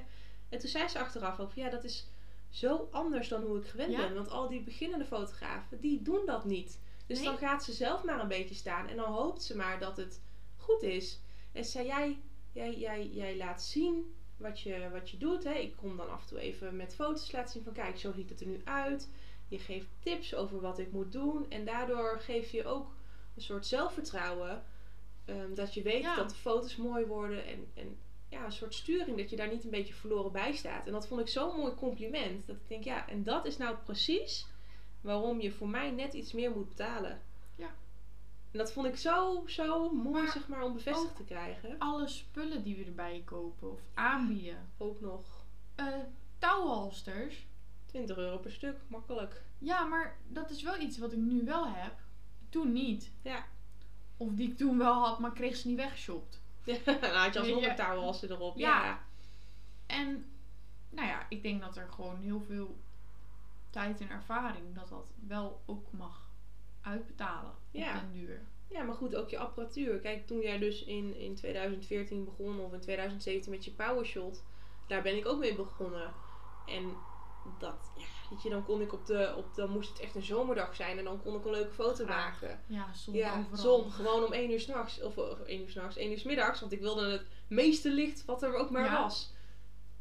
En toen zei ze achteraf ook van, ja, dat is zo anders dan hoe ik gewend Ja? ben. Want al die beginnende fotografen, die doen dat niet. Dus Nee. dan gaat ze zelf maar een beetje staan. En dan hoopt ze maar dat het goed is. En ze zei, jij, jij, jij, jij laat zien wat je, wat je doet. Hè. Ik kom dan af en toe even met foto's laten zien van kijk, zo ziet het er nu uit. Je geeft tips over wat ik moet doen. En daardoor geef je ook een soort zelfvertrouwen. ehm, dat je weet Ja. dat de foto's mooi worden. En, en ja, een soort sturing, dat je daar niet een beetje verloren bij staat. En dat vond ik zo'n mooi compliment. Dat ik denk, ja, en dat is nou precies waarom je voor mij net iets meer moet betalen. Ja. En dat vond ik zo, zo mooi, Maar zeg maar, om bevestigd te krijgen. Alle spullen die we erbij kopen of aanbieden. Ook nog Eh touwhalsters. 20 euro per stuk, makkelijk. Ja, maar dat is wel iets wat ik nu wel heb. Toen niet. Ja. Of die ik toen wel had, maar kreeg ze niet weggeshopt. (laughs) Dan had je alsnog je- een touwhalster erop. Ja. Ja. En nou ja, ik denk dat er gewoon heel veel tijd en ervaring dat dat wel ook mag uitbetalen Ja. op den duur. Ja, maar goed, ook je apparatuur. Kijk, toen jij dus in, in 2014 begon of in 2017 met je PowerShot, daar ben ik ook mee begonnen. En dat, ja, weet je, dan kon ik op de, op, dan moest het echt een zomerdag zijn en dan kon ik een leuke foto maken. Ja, zon Ja, overal. zon, gewoon om 1 uur s'nachts, of, of 1 uur s'nachts, 1 uur 's middags, want ik wilde het meeste licht wat er ook maar Ja. was.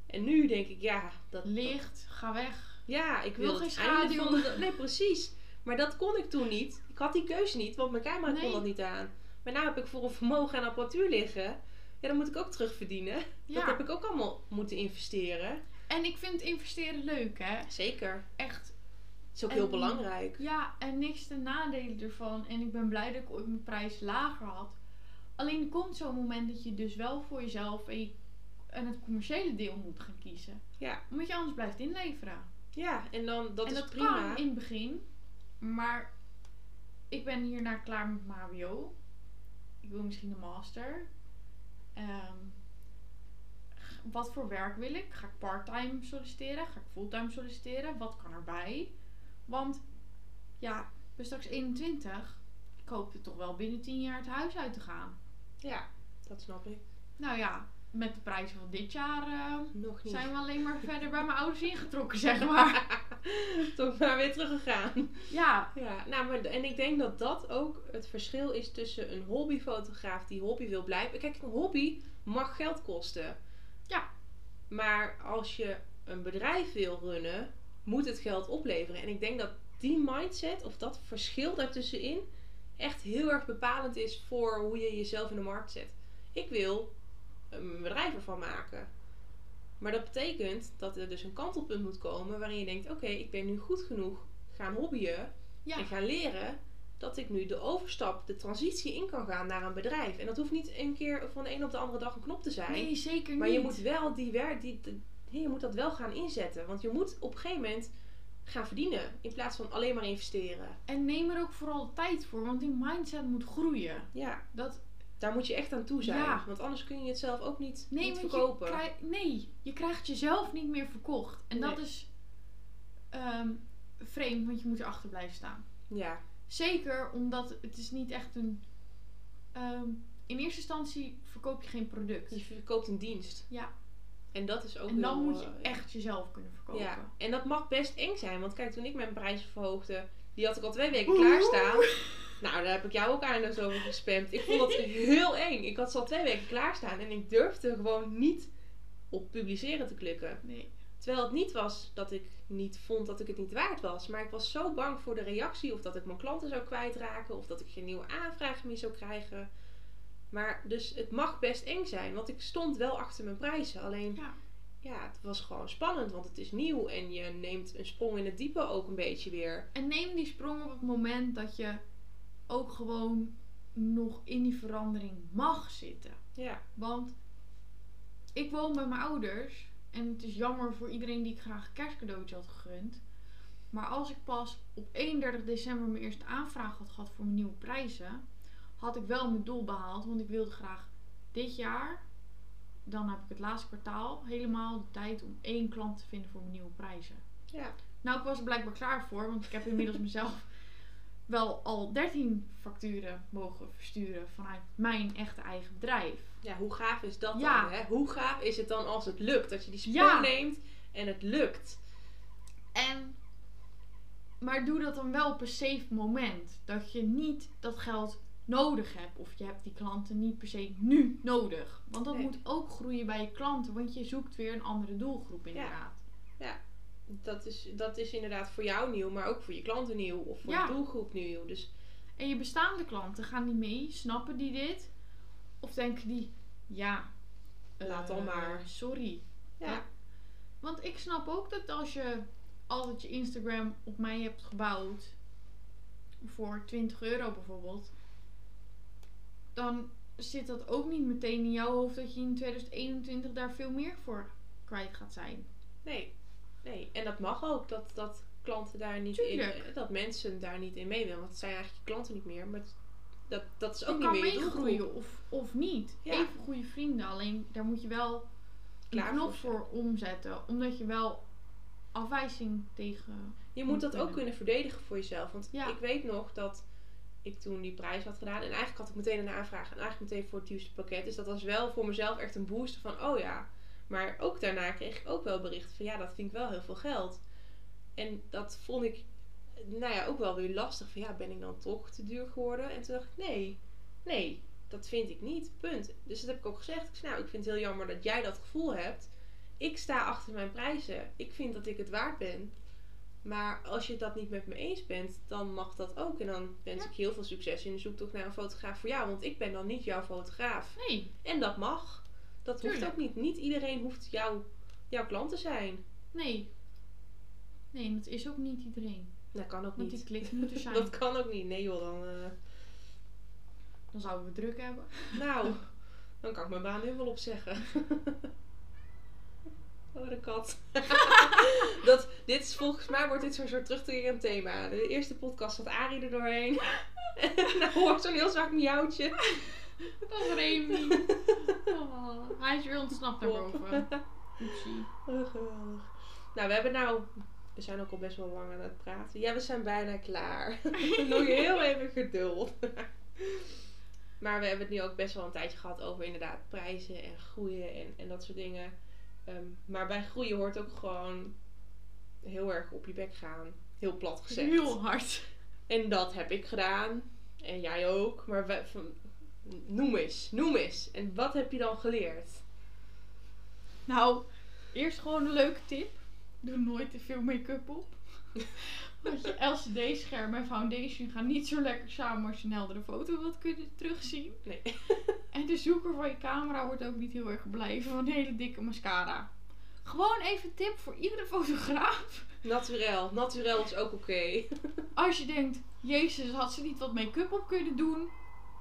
En nu denk ik, ja, dat, dat- Licht, ga weg. ja, ik Wil wil geen schaduw. Nee, precies. Maar dat kon ik toen niet. Ik had die keuze niet, want mijn camera kon dat niet aan. Maar nu heb ik voor een vermogen en apparatuur liggen. Ja, dan moet ik ook terugverdienen. Dat Ja. heb ik ook allemaal moeten investeren. En ik vind investeren leuk, hè? Zeker. Echt. Het is ook En- heel belangrijk. Ja, en niks ten nadelen ervan. En ik ben blij dat ik ooit mijn prijs lager had. Alleen er komt zo'n moment dat je dus wel voor jezelf en, je- en het commerciële deel moet gaan kiezen. Ja. Omdat je anders blijft inleveren. Ja, en dan, dat en is dat prima. kan in het begin. Maar ik ben hierna klaar met mijn HBO. Ik wil misschien een master. Ehm, wat voor werk wil ik? Ga ik parttime solliciteren? Ga ik fulltime solliciteren? Wat kan erbij? Want ja, ik ben straks 21. Ik hoop er toch wel binnen 10 jaar het huis uit te gaan. Ja, dat snap ik. Nou ja, met de prijzen van dit jaar eh, Nog niet. zijn we alleen maar verder bij mijn ouders ingetrokken, zeg maar. (laughs) Toch maar weer teruggegaan. Ja, Ja, nou, maar, en ik denk dat dat ook het verschil is tussen een hobbyfotograaf die hobby wil blijven. Kijk, een hobby mag geld kosten. Maar als je een bedrijf wil runnen, moet het geld opleveren. En ik denk dat die mindset of dat verschil daartussenin echt heel erg bepalend is voor hoe je jezelf in de markt zet. Ik wil een bedrijf ervan maken. Maar dat betekent dat er dus een kantelpunt moet komen waarin je denkt: oké, ik ben nu goed genoeg gaan hobbyen ja. en gaan leren dat ik nu de overstap, de transitie in kan gaan naar een bedrijf. En dat hoeft niet een keer van de een op de andere dag een knop te zijn. Nee, zeker niet. maar je moet wel die werk, die, die- je moet dat wel gaan inzetten. Want je moet op een gegeven moment gaan verdienen in plaats van alleen maar investeren. En neem er ook vooral tijd voor, want die mindset moet groeien. Ja, Dat, daar moet je echt aan toe zijn. Ja. Want anders kun je het zelf ook niet, nee, niet verkopen. Je krijg- nee, je krijgt jezelf niet meer verkocht. En dat is ehm, vreemd, want je moet erachter blijven staan. Ja, Zeker omdat het is niet echt een... ehm, in eerste instantie verkoop je geen product. je verkoopt een dienst. Ja. En dat is ook En dan heel, moet je eh, echt jezelf kunnen verkopen. Ja, en dat mag best eng zijn. Want kijk, toen ik mijn prijzen verhoogde, die had ik al twee weken klaarstaan. Nou, daar heb ik jou ook eindeloos over gespamd. Ik vond dat (laughs) heel eng. Ik had ze al twee weken klaarstaan en ik durfde gewoon niet op publiceren te klikken. Nee. Terwijl het niet was dat ik niet vond dat ik het niet waard was. Maar ik was zo bang voor de reactie. Of dat ik mijn klanten zou kwijtraken. Of dat ik geen nieuwe aanvragen meer zou krijgen. Maar dus het mag best eng zijn. Want ik stond wel achter mijn prijzen. Alleen Ja. ja, het was gewoon spannend. Want het is nieuw. En je neemt een sprong in het diepe ook een beetje weer. En neem die sprong op het moment dat je ook gewoon nog in die verandering mag zitten. Ja, Want ik woon bij mijn ouders. En het is jammer voor iedereen die ik graag een kerstcadeautje had gegund. Maar als ik pas op 31 december mijn eerste aanvraag had gehad voor mijn nieuwe prijzen, had ik wel mijn doel behaald. Want ik wilde graag dit jaar, dan heb ik het laatste kwartaal, helemaal de tijd om één klant te vinden voor mijn nieuwe prijzen. ja. Nou, ik was er blijkbaar klaar voor, want ik heb inmiddels (laughs) mezelf wel al 13 facturen mogen versturen vanuit mijn echte eigen bedrijf. Ja hoe gaaf is dat Ja. dan? Hè? Hoe gaaf is het dan als het lukt? Dat je die sprong Ja. neemt en het lukt. En, maar doe dat dan wel op een safe moment. Dat je niet dat geld nodig hebt. Of je hebt die klanten niet per se nu nodig. Want dat Nee. moet ook groeien bij je klanten. Want je zoekt weer een andere doelgroep inderdaad. Dat is, dat is inderdaad voor jou nieuw, maar ook voor je klanten nieuw. Of voor Ja. je doelgroep nieuw. Dus En je bestaande klanten, gaan die mee? Snappen die dit? Of denken die, ja, Laat dan eh, maar. Sorry. Ja. Want ik snap ook dat als je altijd je Instagram op mij hebt gebouwd voor 20 euro bijvoorbeeld, dan zit dat ook niet meteen in jouw hoofd dat je in 2021 daar veel meer voor kwijt gaat zijn. Nee. Nee. En dat mag ook. Dat, dat klanten daar niet in... Tuurlijk. Dat mensen daar niet in mee willen. Want het zijn eigenlijk je klanten niet meer. Maar het- dat, dat is ook je niet meer je doelgroep. of, of niet. Ja. Even goede vrienden, alleen daar moet je wel een Klaar knop voor voor omzetten, omdat je wel afwijzing tegen. Je moet dat ook kunnen. kunnen verdedigen voor jezelf. Want Ja. ik weet nog dat ik toen die prijs had gedaan. En eigenlijk had ik meteen een aanvraag. En eigenlijk meteen voor het duurste pakket. Dus dat was wel voor mezelf echt een boost van, oh ja. Maar ook daarna kreeg ik ook wel berichten van, ja, dat vind ik wel heel veel geld. En dat vond ik, nou ja, ook wel weer lastig. Van, ja, ben ik dan toch te duur geworden? En toen dacht ik, nee, nee, dat vind ik niet. Punt. Dus dat heb ik ook gezegd. Ik zei, nou, ik vind het heel jammer dat jij dat gevoel hebt. Ik sta achter mijn prijzen. Ik vind dat ik het waard ben. Maar als je dat niet met me eens bent, dan mag dat ook. En dan wens Ja. ik je heel veel succes in de zoektocht naar een fotograaf voor jou. Want ik ben dan niet jouw fotograaf. Nee, En dat mag. Dat hoeft ook niet. Niet iedereen hoeft jouw, jouw klant te zijn. nee. Nee, dat is ook niet iedereen. Dat kan ook Want die niet. (laughs) zijn. Dat kan ook niet. Nee joh, dan... eh, Dan zouden we druk hebben. (laughs) nou, dan kan ik mijn baan nu wel opzeggen. (laughs) Oh, de kat. dat, dit is volgens mij wordt dit zo'n soort terugkerend thema. De eerste podcast zat Arie er doorheen. en nou hoort zo'n heel zwak miauwtje. Dat is Remy. Oh, hij is weer ontsnapt naar Pop. boven. Oepsie. Oh, geweldig. Nou, we hebben nou... We zijn ook al best wel lang aan het praten. Ja, we zijn bijna klaar. (laughs) Nog heel even geduld. (laughs) maar we hebben het nu ook best wel een tijdje gehad over inderdaad prijzen en groeien en, en dat soort dingen. Ehm, maar bij groeien hoort ook gewoon heel erg op je bek gaan. Heel plat gezegd. Heel hard. En dat heb ik gedaan. En jij ook. Maar we, van, noem eens, noem eens. En wat heb je dan geleerd? Nou, eerst gewoon een leuke tip. Doe nooit te veel make-up op. (laughs) Want je LCD-scherm en foundation gaan niet zo lekker samen als je een heldere foto wilt kunnen terugzien. Nee. (laughs) En de zoeker van je camera wordt ook niet heel erg blij van een hele dikke mascara. Gewoon even tip voor iedere fotograaf. Naturel. Naturel is ook oké. (laughs) Als je denkt, jezus, had ze niet wat make-up op kunnen doen?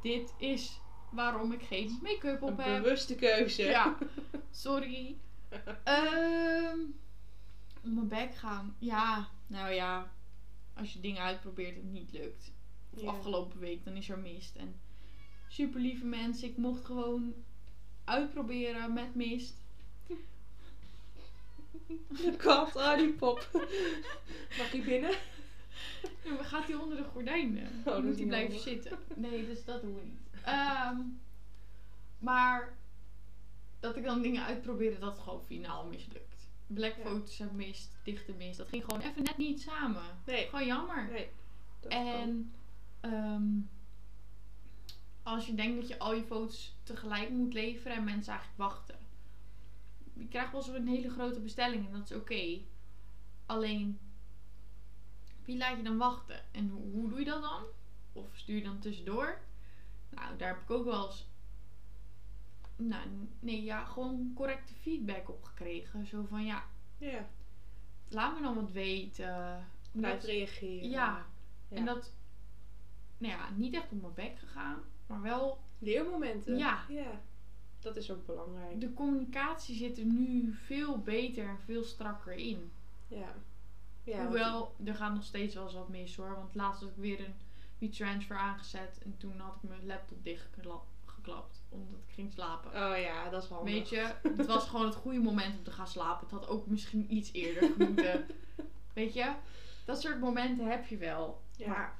Dit is waarom ik geen make-up op Een heb. bewuste keuze. Ja, sorry. Ehm op mijn bek gaan. Ja, nou ja. Als je dingen uitprobeert en het niet lukt. Of Ja. afgelopen week, dan is er mist. En super lieve mensen. Ik mocht gewoon uitproberen met mist. De kat, ah die pop. Mag hij binnen? En dan gaat hij onder de gordijnen. dan is moet hij blijven zitten. Nee, dus dat doen we niet. Ehm, maar dat ik dan dingen uitprobeerde dat gewoon finaal mislukt. Black Ja. foto's en mist, dichte mist. Dat ging gewoon even net niet samen. Nee. Gewoon jammer. Nee. Dat. En ehm, als je denkt dat je al je foto's tegelijk moet leveren en mensen eigenlijk wachten. Je krijgt wel zo'n hele grote bestelling en dat is oké. Alleen, wie laat je dan wachten? En hoe, hoe doe je dat dan? Of stuur je dan tussendoor? Nou, daar heb ik ook wel eens. Nou, nee, ja, gewoon correcte feedback op gekregen. Zo van ja, Ja. laat me dan wat weten. Blijf reageren. ja. Ja. En dat, nou ja, niet echt op mijn bek gegaan, maar wel Leermomenten. Ja. Ja. Dat is ook belangrijk. de communicatie zit er nu veel beter en veel strakker in. Ja. ja want- Hoewel, er gaat nog steeds wel eens wat mis hoor. Want laatst had ik weer een WeTransfer aangezet en toen had ik mijn laptop dichtgeklapt omdat ik ging slapen. Oh ja, dat is handig. Weet je, het was gewoon het goede moment om te gaan slapen. Het had ook misschien iets eerder moeten. (laughs) Weet je, dat soort momenten heb je wel. Ja. Maar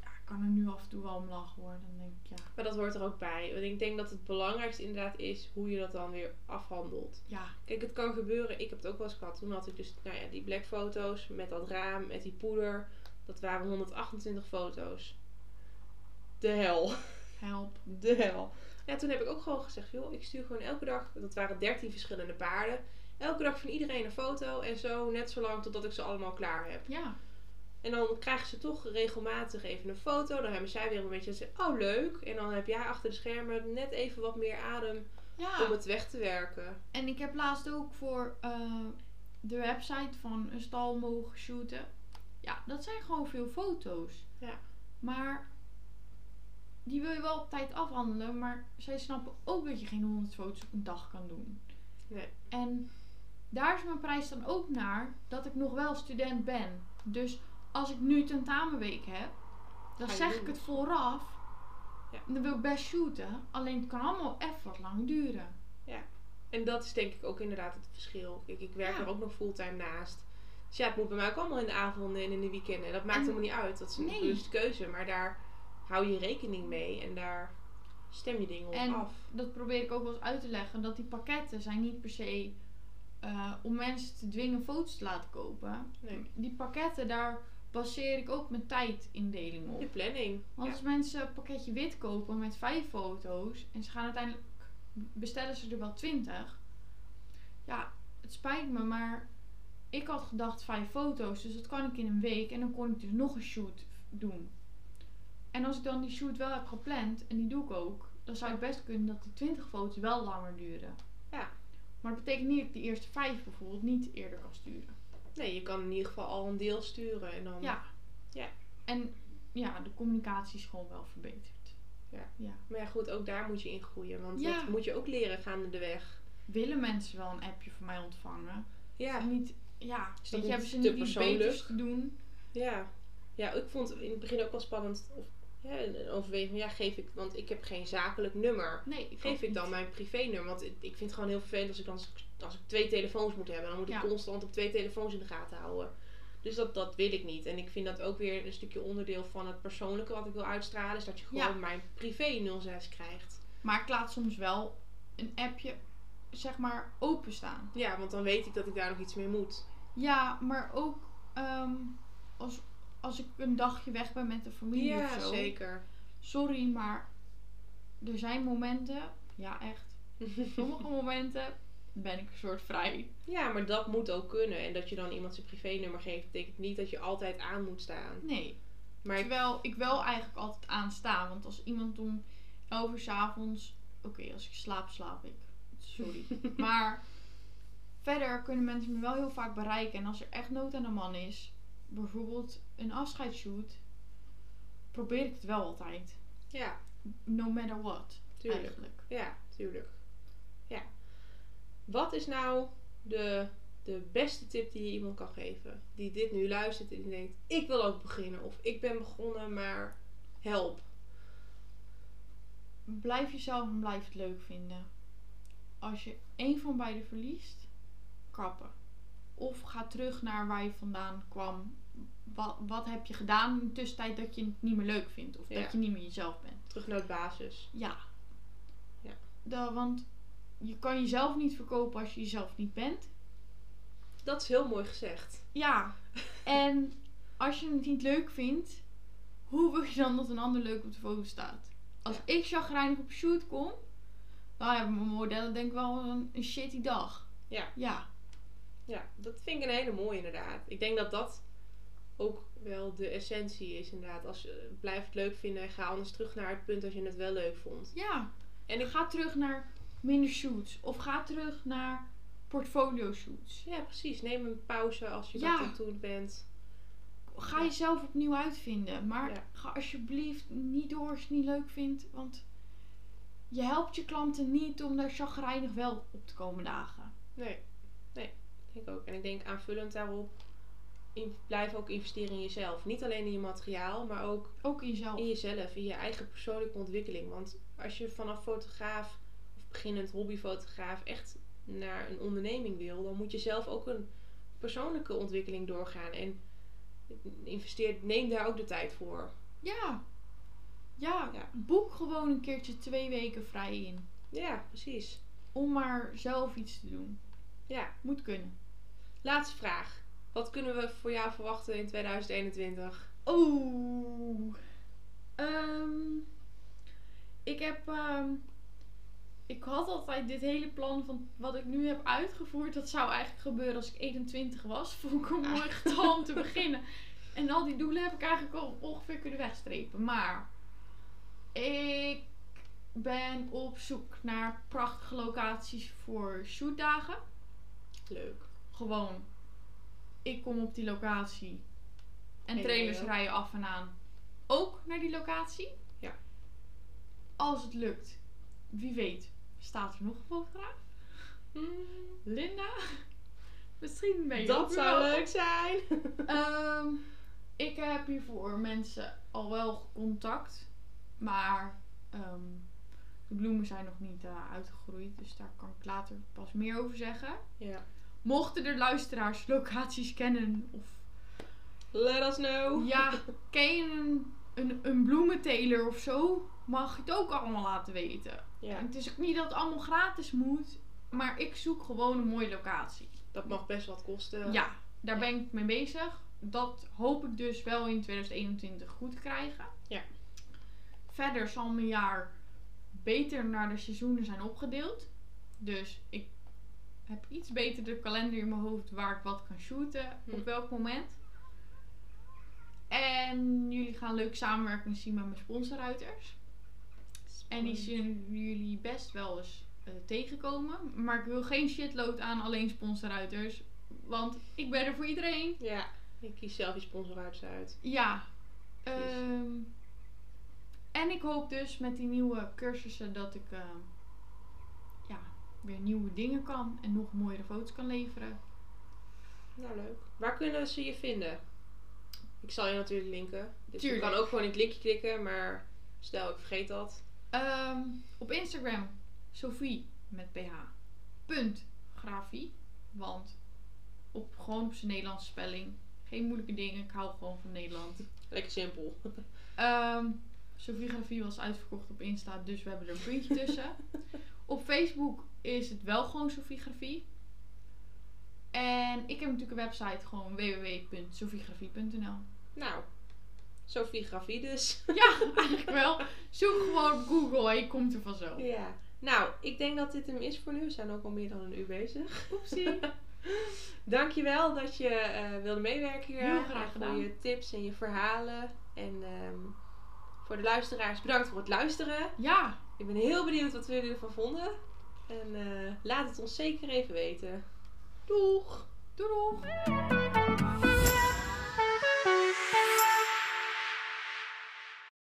ja, ik kan er nu af en toe wel om lachen hoor. Dan denk ik, ja, Maar dat hoort er ook bij. Want ik denk dat het belangrijkste inderdaad is hoe je dat dan weer afhandelt. ja, Kijk, het kan gebeuren. Ik heb het ook wel eens gehad. Toen had ik dus, nou ja, die black foto's met dat raam, met die poeder. Dat waren 128 foto's. De hel. help. De hel. Ja, toen heb ik ook gewoon gezegd, joh, ik stuur gewoon elke dag, dat waren 13 verschillende paarden. Elke dag van iedereen een foto en zo, net zo lang totdat ik ze allemaal klaar heb. Ja, En dan krijgen ze toch regelmatig even een foto. Dan hebben zij weer een beetje, ze- oh leuk. En dan heb jij achter de schermen net even wat meer adem Ja. om het weg te werken. En ik heb laatst ook voor eh, de website van een stal mogen shooten. Ja, dat zijn gewoon veel foto's. Ja. Maar die wil je wel op tijd afhandelen. Maar zij snappen ook dat je geen 100 foto's op een dag kan doen. Nee. En daar is mijn prijs dan ook naar dat ik nog wel student ben. Dus als ik nu tentamenweek heb, dan zeg doen. ik het vooraf. Ja. Dan wil ik best shooten. Alleen het kan allemaal even wat lang duren. En dat is denk ik ook inderdaad het verschil. Kijk, ik werk Ja. er ook nog fulltime naast. Dus ja, het moet bij mij ook allemaal in de avonden en in de weekenden. Dat maakt En- helemaal niet uit. Dat is een Nee. bewuste keuze. Maar daar hou je rekening mee en daar stem je dingen op En af. dat probeer ik ook wel eens uit te leggen. Dat die pakketten zijn niet per se eh, om mensen te dwingen foto's te laten kopen. Nee. Die pakketten, daar baseer ik ook mijn tijdindeling op. Je planning. Want Ja. als mensen een pakketje wit kopen met vijf foto's en ze gaan uiteindelijk bestellen ze er wel twintig. Ja, het spijt me, maar ik had gedacht vijf foto's, dus dat kan ik in een week en dan kon ik dus nog een shoot doen. En als ik dan die shoot wel heb gepland en die doe ik ook, dan zou het best kunnen dat die 20 foto's wel langer duren. Ja. Maar dat betekent niet dat ik die eerste vijf bijvoorbeeld niet eerder kan sturen. Nee, je kan in ieder geval al een deel sturen. En dan, Ja. Ja. En ja, de communicatie is gewoon wel verbeterd. Ja. ja. Maar ja, goed, ook daar moet je in groeien. Want Ja. dat moet je ook leren gaande de weg. willen mensen wel een appje van mij ontvangen. Ja. Niet, ja, weet je, hebben ze niet iets beters te doen. Ja. Ja, ik vond het in het begin ook wel spannend. Of, ja, een overweging. Ja, geef ik, want ik heb geen zakelijk nummer. Nee, ik Geef ik dan niet. mijn privénummer? Want ik vind het gewoon heel vervelend als ik, dan, als ik twee telefoons moet hebben. Dan moet ik Ja. constant op twee telefoons in de gaten houden. Dus dat, dat wil ik niet. En ik vind dat ook weer een stukje onderdeel van het persoonlijke wat ik wil uitstralen. Is dat je gewoon Ja. mijn privé 06 krijgt. Maar ik laat soms wel een appje, zeg maar, openstaan. Ja, want dan weet ik dat ik daar nog iets mee moet. Ja, maar ook ehm, als, als ik een dagje weg ben met de familie Ja, of zo. zeker. Sorry, maar er zijn momenten, ja echt, (laughs) sommige momenten ben ik een soort vrij. Ja, maar dat moet ook kunnen. En dat je dan iemand zijn privénummer geeft, betekent niet dat je altijd aan moet staan. Nee. Maar Terwijl ik wel eigenlijk altijd aansta. Want als iemand om 11 uur 's avonds. Oké, als ik slaap, slaap ik. Sorry. (laughs) maar verder kunnen mensen me wel heel vaak bereiken. En als er echt nood aan de man is, bijvoorbeeld een afscheidsshoot, probeer ik het wel altijd. ja, No matter what, tuurlijk. eigenlijk. Ja, tuurlijk. Ja. Wat is nou de, de beste tip die je iemand kan geven? Die dit nu luistert en die denkt, ik wil ook beginnen. Of ik ben begonnen, maar help. Blijf jezelf en blijf het leuk vinden. Als je één van beiden verliest, kappen. Of ga terug naar waar je vandaan kwam. Wat, wat heb je gedaan in de tussentijd dat je het niet meer leuk vindt? Of Ja. dat je niet meer jezelf bent? Terug naar de basis. Ja. Ja. Want je kan jezelf niet verkopen als je jezelf niet bent. Dat is heel mooi gezegd. Ja. (laughs) En als je het niet leuk vindt, hoe wil je dan dat een ander leuk op de foto staat? Als Ja. ik chagrijnig op shoot kom, dan hebben mijn modellen denk ik wel een, een shitty dag. Ja. Ja. Ja, dat vind ik een hele mooie inderdaad. Ik denk dat dat ook wel de essentie is inderdaad. Als je blijf het leuk vinden en ga anders terug naar het punt als je het wel leuk vond. Ja. En ik, Ga terug naar minder shoots. Of ga terug naar portfolio shoots. ja, precies. Neem een pauze als je Ja. dat aan het bent. Ga Ja. jezelf opnieuw uitvinden. Maar Ja. ga alsjeblieft niet door als je het niet leuk vindt. Want je helpt je klanten niet om daar chagrijnig wel op te komen dagen. Nee, ik ook. En ik denk aanvullend daarop, in, blijf ook investeren in jezelf. Niet alleen in je materiaal, maar ook Ook in jezelf. in jezelf, in je eigen persoonlijke ontwikkeling. Want als je vanaf fotograaf of beginnend hobbyfotograaf echt naar een onderneming wil, dan moet je zelf ook een persoonlijke ontwikkeling doorgaan. En investeer, neem daar ook de tijd voor. Ja. ja. Ja. Boek gewoon een keertje twee weken vrij in. Ja, precies. Om maar zelf iets te doen. Ja, Moet kunnen. Laatste vraag. Wat kunnen we voor jou verwachten in 2021? Oeh. Ehm, ik heb. ehm, ik had altijd dit hele plan van wat ik nu heb uitgevoerd. Dat zou eigenlijk gebeuren als ik 21 was. (laughs) Vond ik een mooi getal om te beginnen. En al die doelen heb ik eigenlijk al ongeveer kunnen wegstrepen. Maar ik ben op zoek naar prachtige locaties voor shootdagen. Leuk. Gewoon, ik kom op die locatie en trailers rijden af en aan ook naar die locatie. Ja. Als het lukt, wie weet, staat er nog een fotograaf? Linda? Misschien ben je Dat zou wel- leuk zijn. (laughs) Ehm, ik heb hiervoor mensen al wel contact, maar ehm, de bloemen zijn nog niet eh, uitgegroeid, dus daar kan ik later pas meer over zeggen. ja. Mochten er luisteraars locaties kennen of Let us know. ja, ken je een, een, een bloementeler of zo, mag je het ook allemaal laten weten. Ja, En het is ook niet dat het allemaal gratis moet, maar ik zoek gewoon een mooie locatie. dat mag best wat kosten. Ja, daar Ja. ben ik mee bezig. Dat hoop ik dus wel in 2021 goed te krijgen. Ja. Verder zal mijn jaar beter naar de seizoenen zijn opgedeeld. Dus ik heb iets beter de kalender in mijn hoofd waar ik wat kan shooten. Hm. Op welk moment. En jullie gaan leuk samenwerken zien met mijn sponsoruiters. En die zullen jullie best wel eens eh, tegenkomen. Maar ik wil geen shitload aan alleen sponsoruiters. Want ik ben er voor iedereen. Ja, ik kies zelf je sponsoruiters uit. Ja. Ehm, en ik hoop dus met die nieuwe cursussen dat ik eh, ja, weer nieuwe dingen kan. En nog mooiere foto's kan leveren. Nou, leuk. Waar kunnen ze je vinden? Ik zal je natuurlijk linken. Dus Tuurlijk. je kan ook gewoon in het linkje klikken, maar stel ik vergeet dat. Ehm, op Instagram, Sophie met ph. Punt grafie. Want op, gewoon op zijn Nederlandse spelling. Geen moeilijke dingen. Ik hou gewoon van Nederland. Lekker simpel. Ehm Sophie Grafie was uitverkocht op Insta, dus we hebben er een puntje tussen. (laughs) Op Facebook is het wel gewoon Sophie Grafie. En ik heb natuurlijk een website, gewoon www.sophiegrafie.nl. Nou, Sophie Grafie dus. (laughs) Ja, eigenlijk wel. Zoek gewoon op Google en je komt er vanzelf. Ja. Nou, ik denk dat dit hem is voor nu. We zijn ook al meer dan een uur bezig. Oepsie. (laughs) Dankjewel dat je eh, wilde meewerken hier. Heel graag gedaan. Voor je tips en je verhalen. En ehm, voor de luisteraars, bedankt voor het luisteren. Ja, Ik ben heel benieuwd wat jullie ervan vonden. En eh, laat het ons zeker even weten. Doeg! doeg.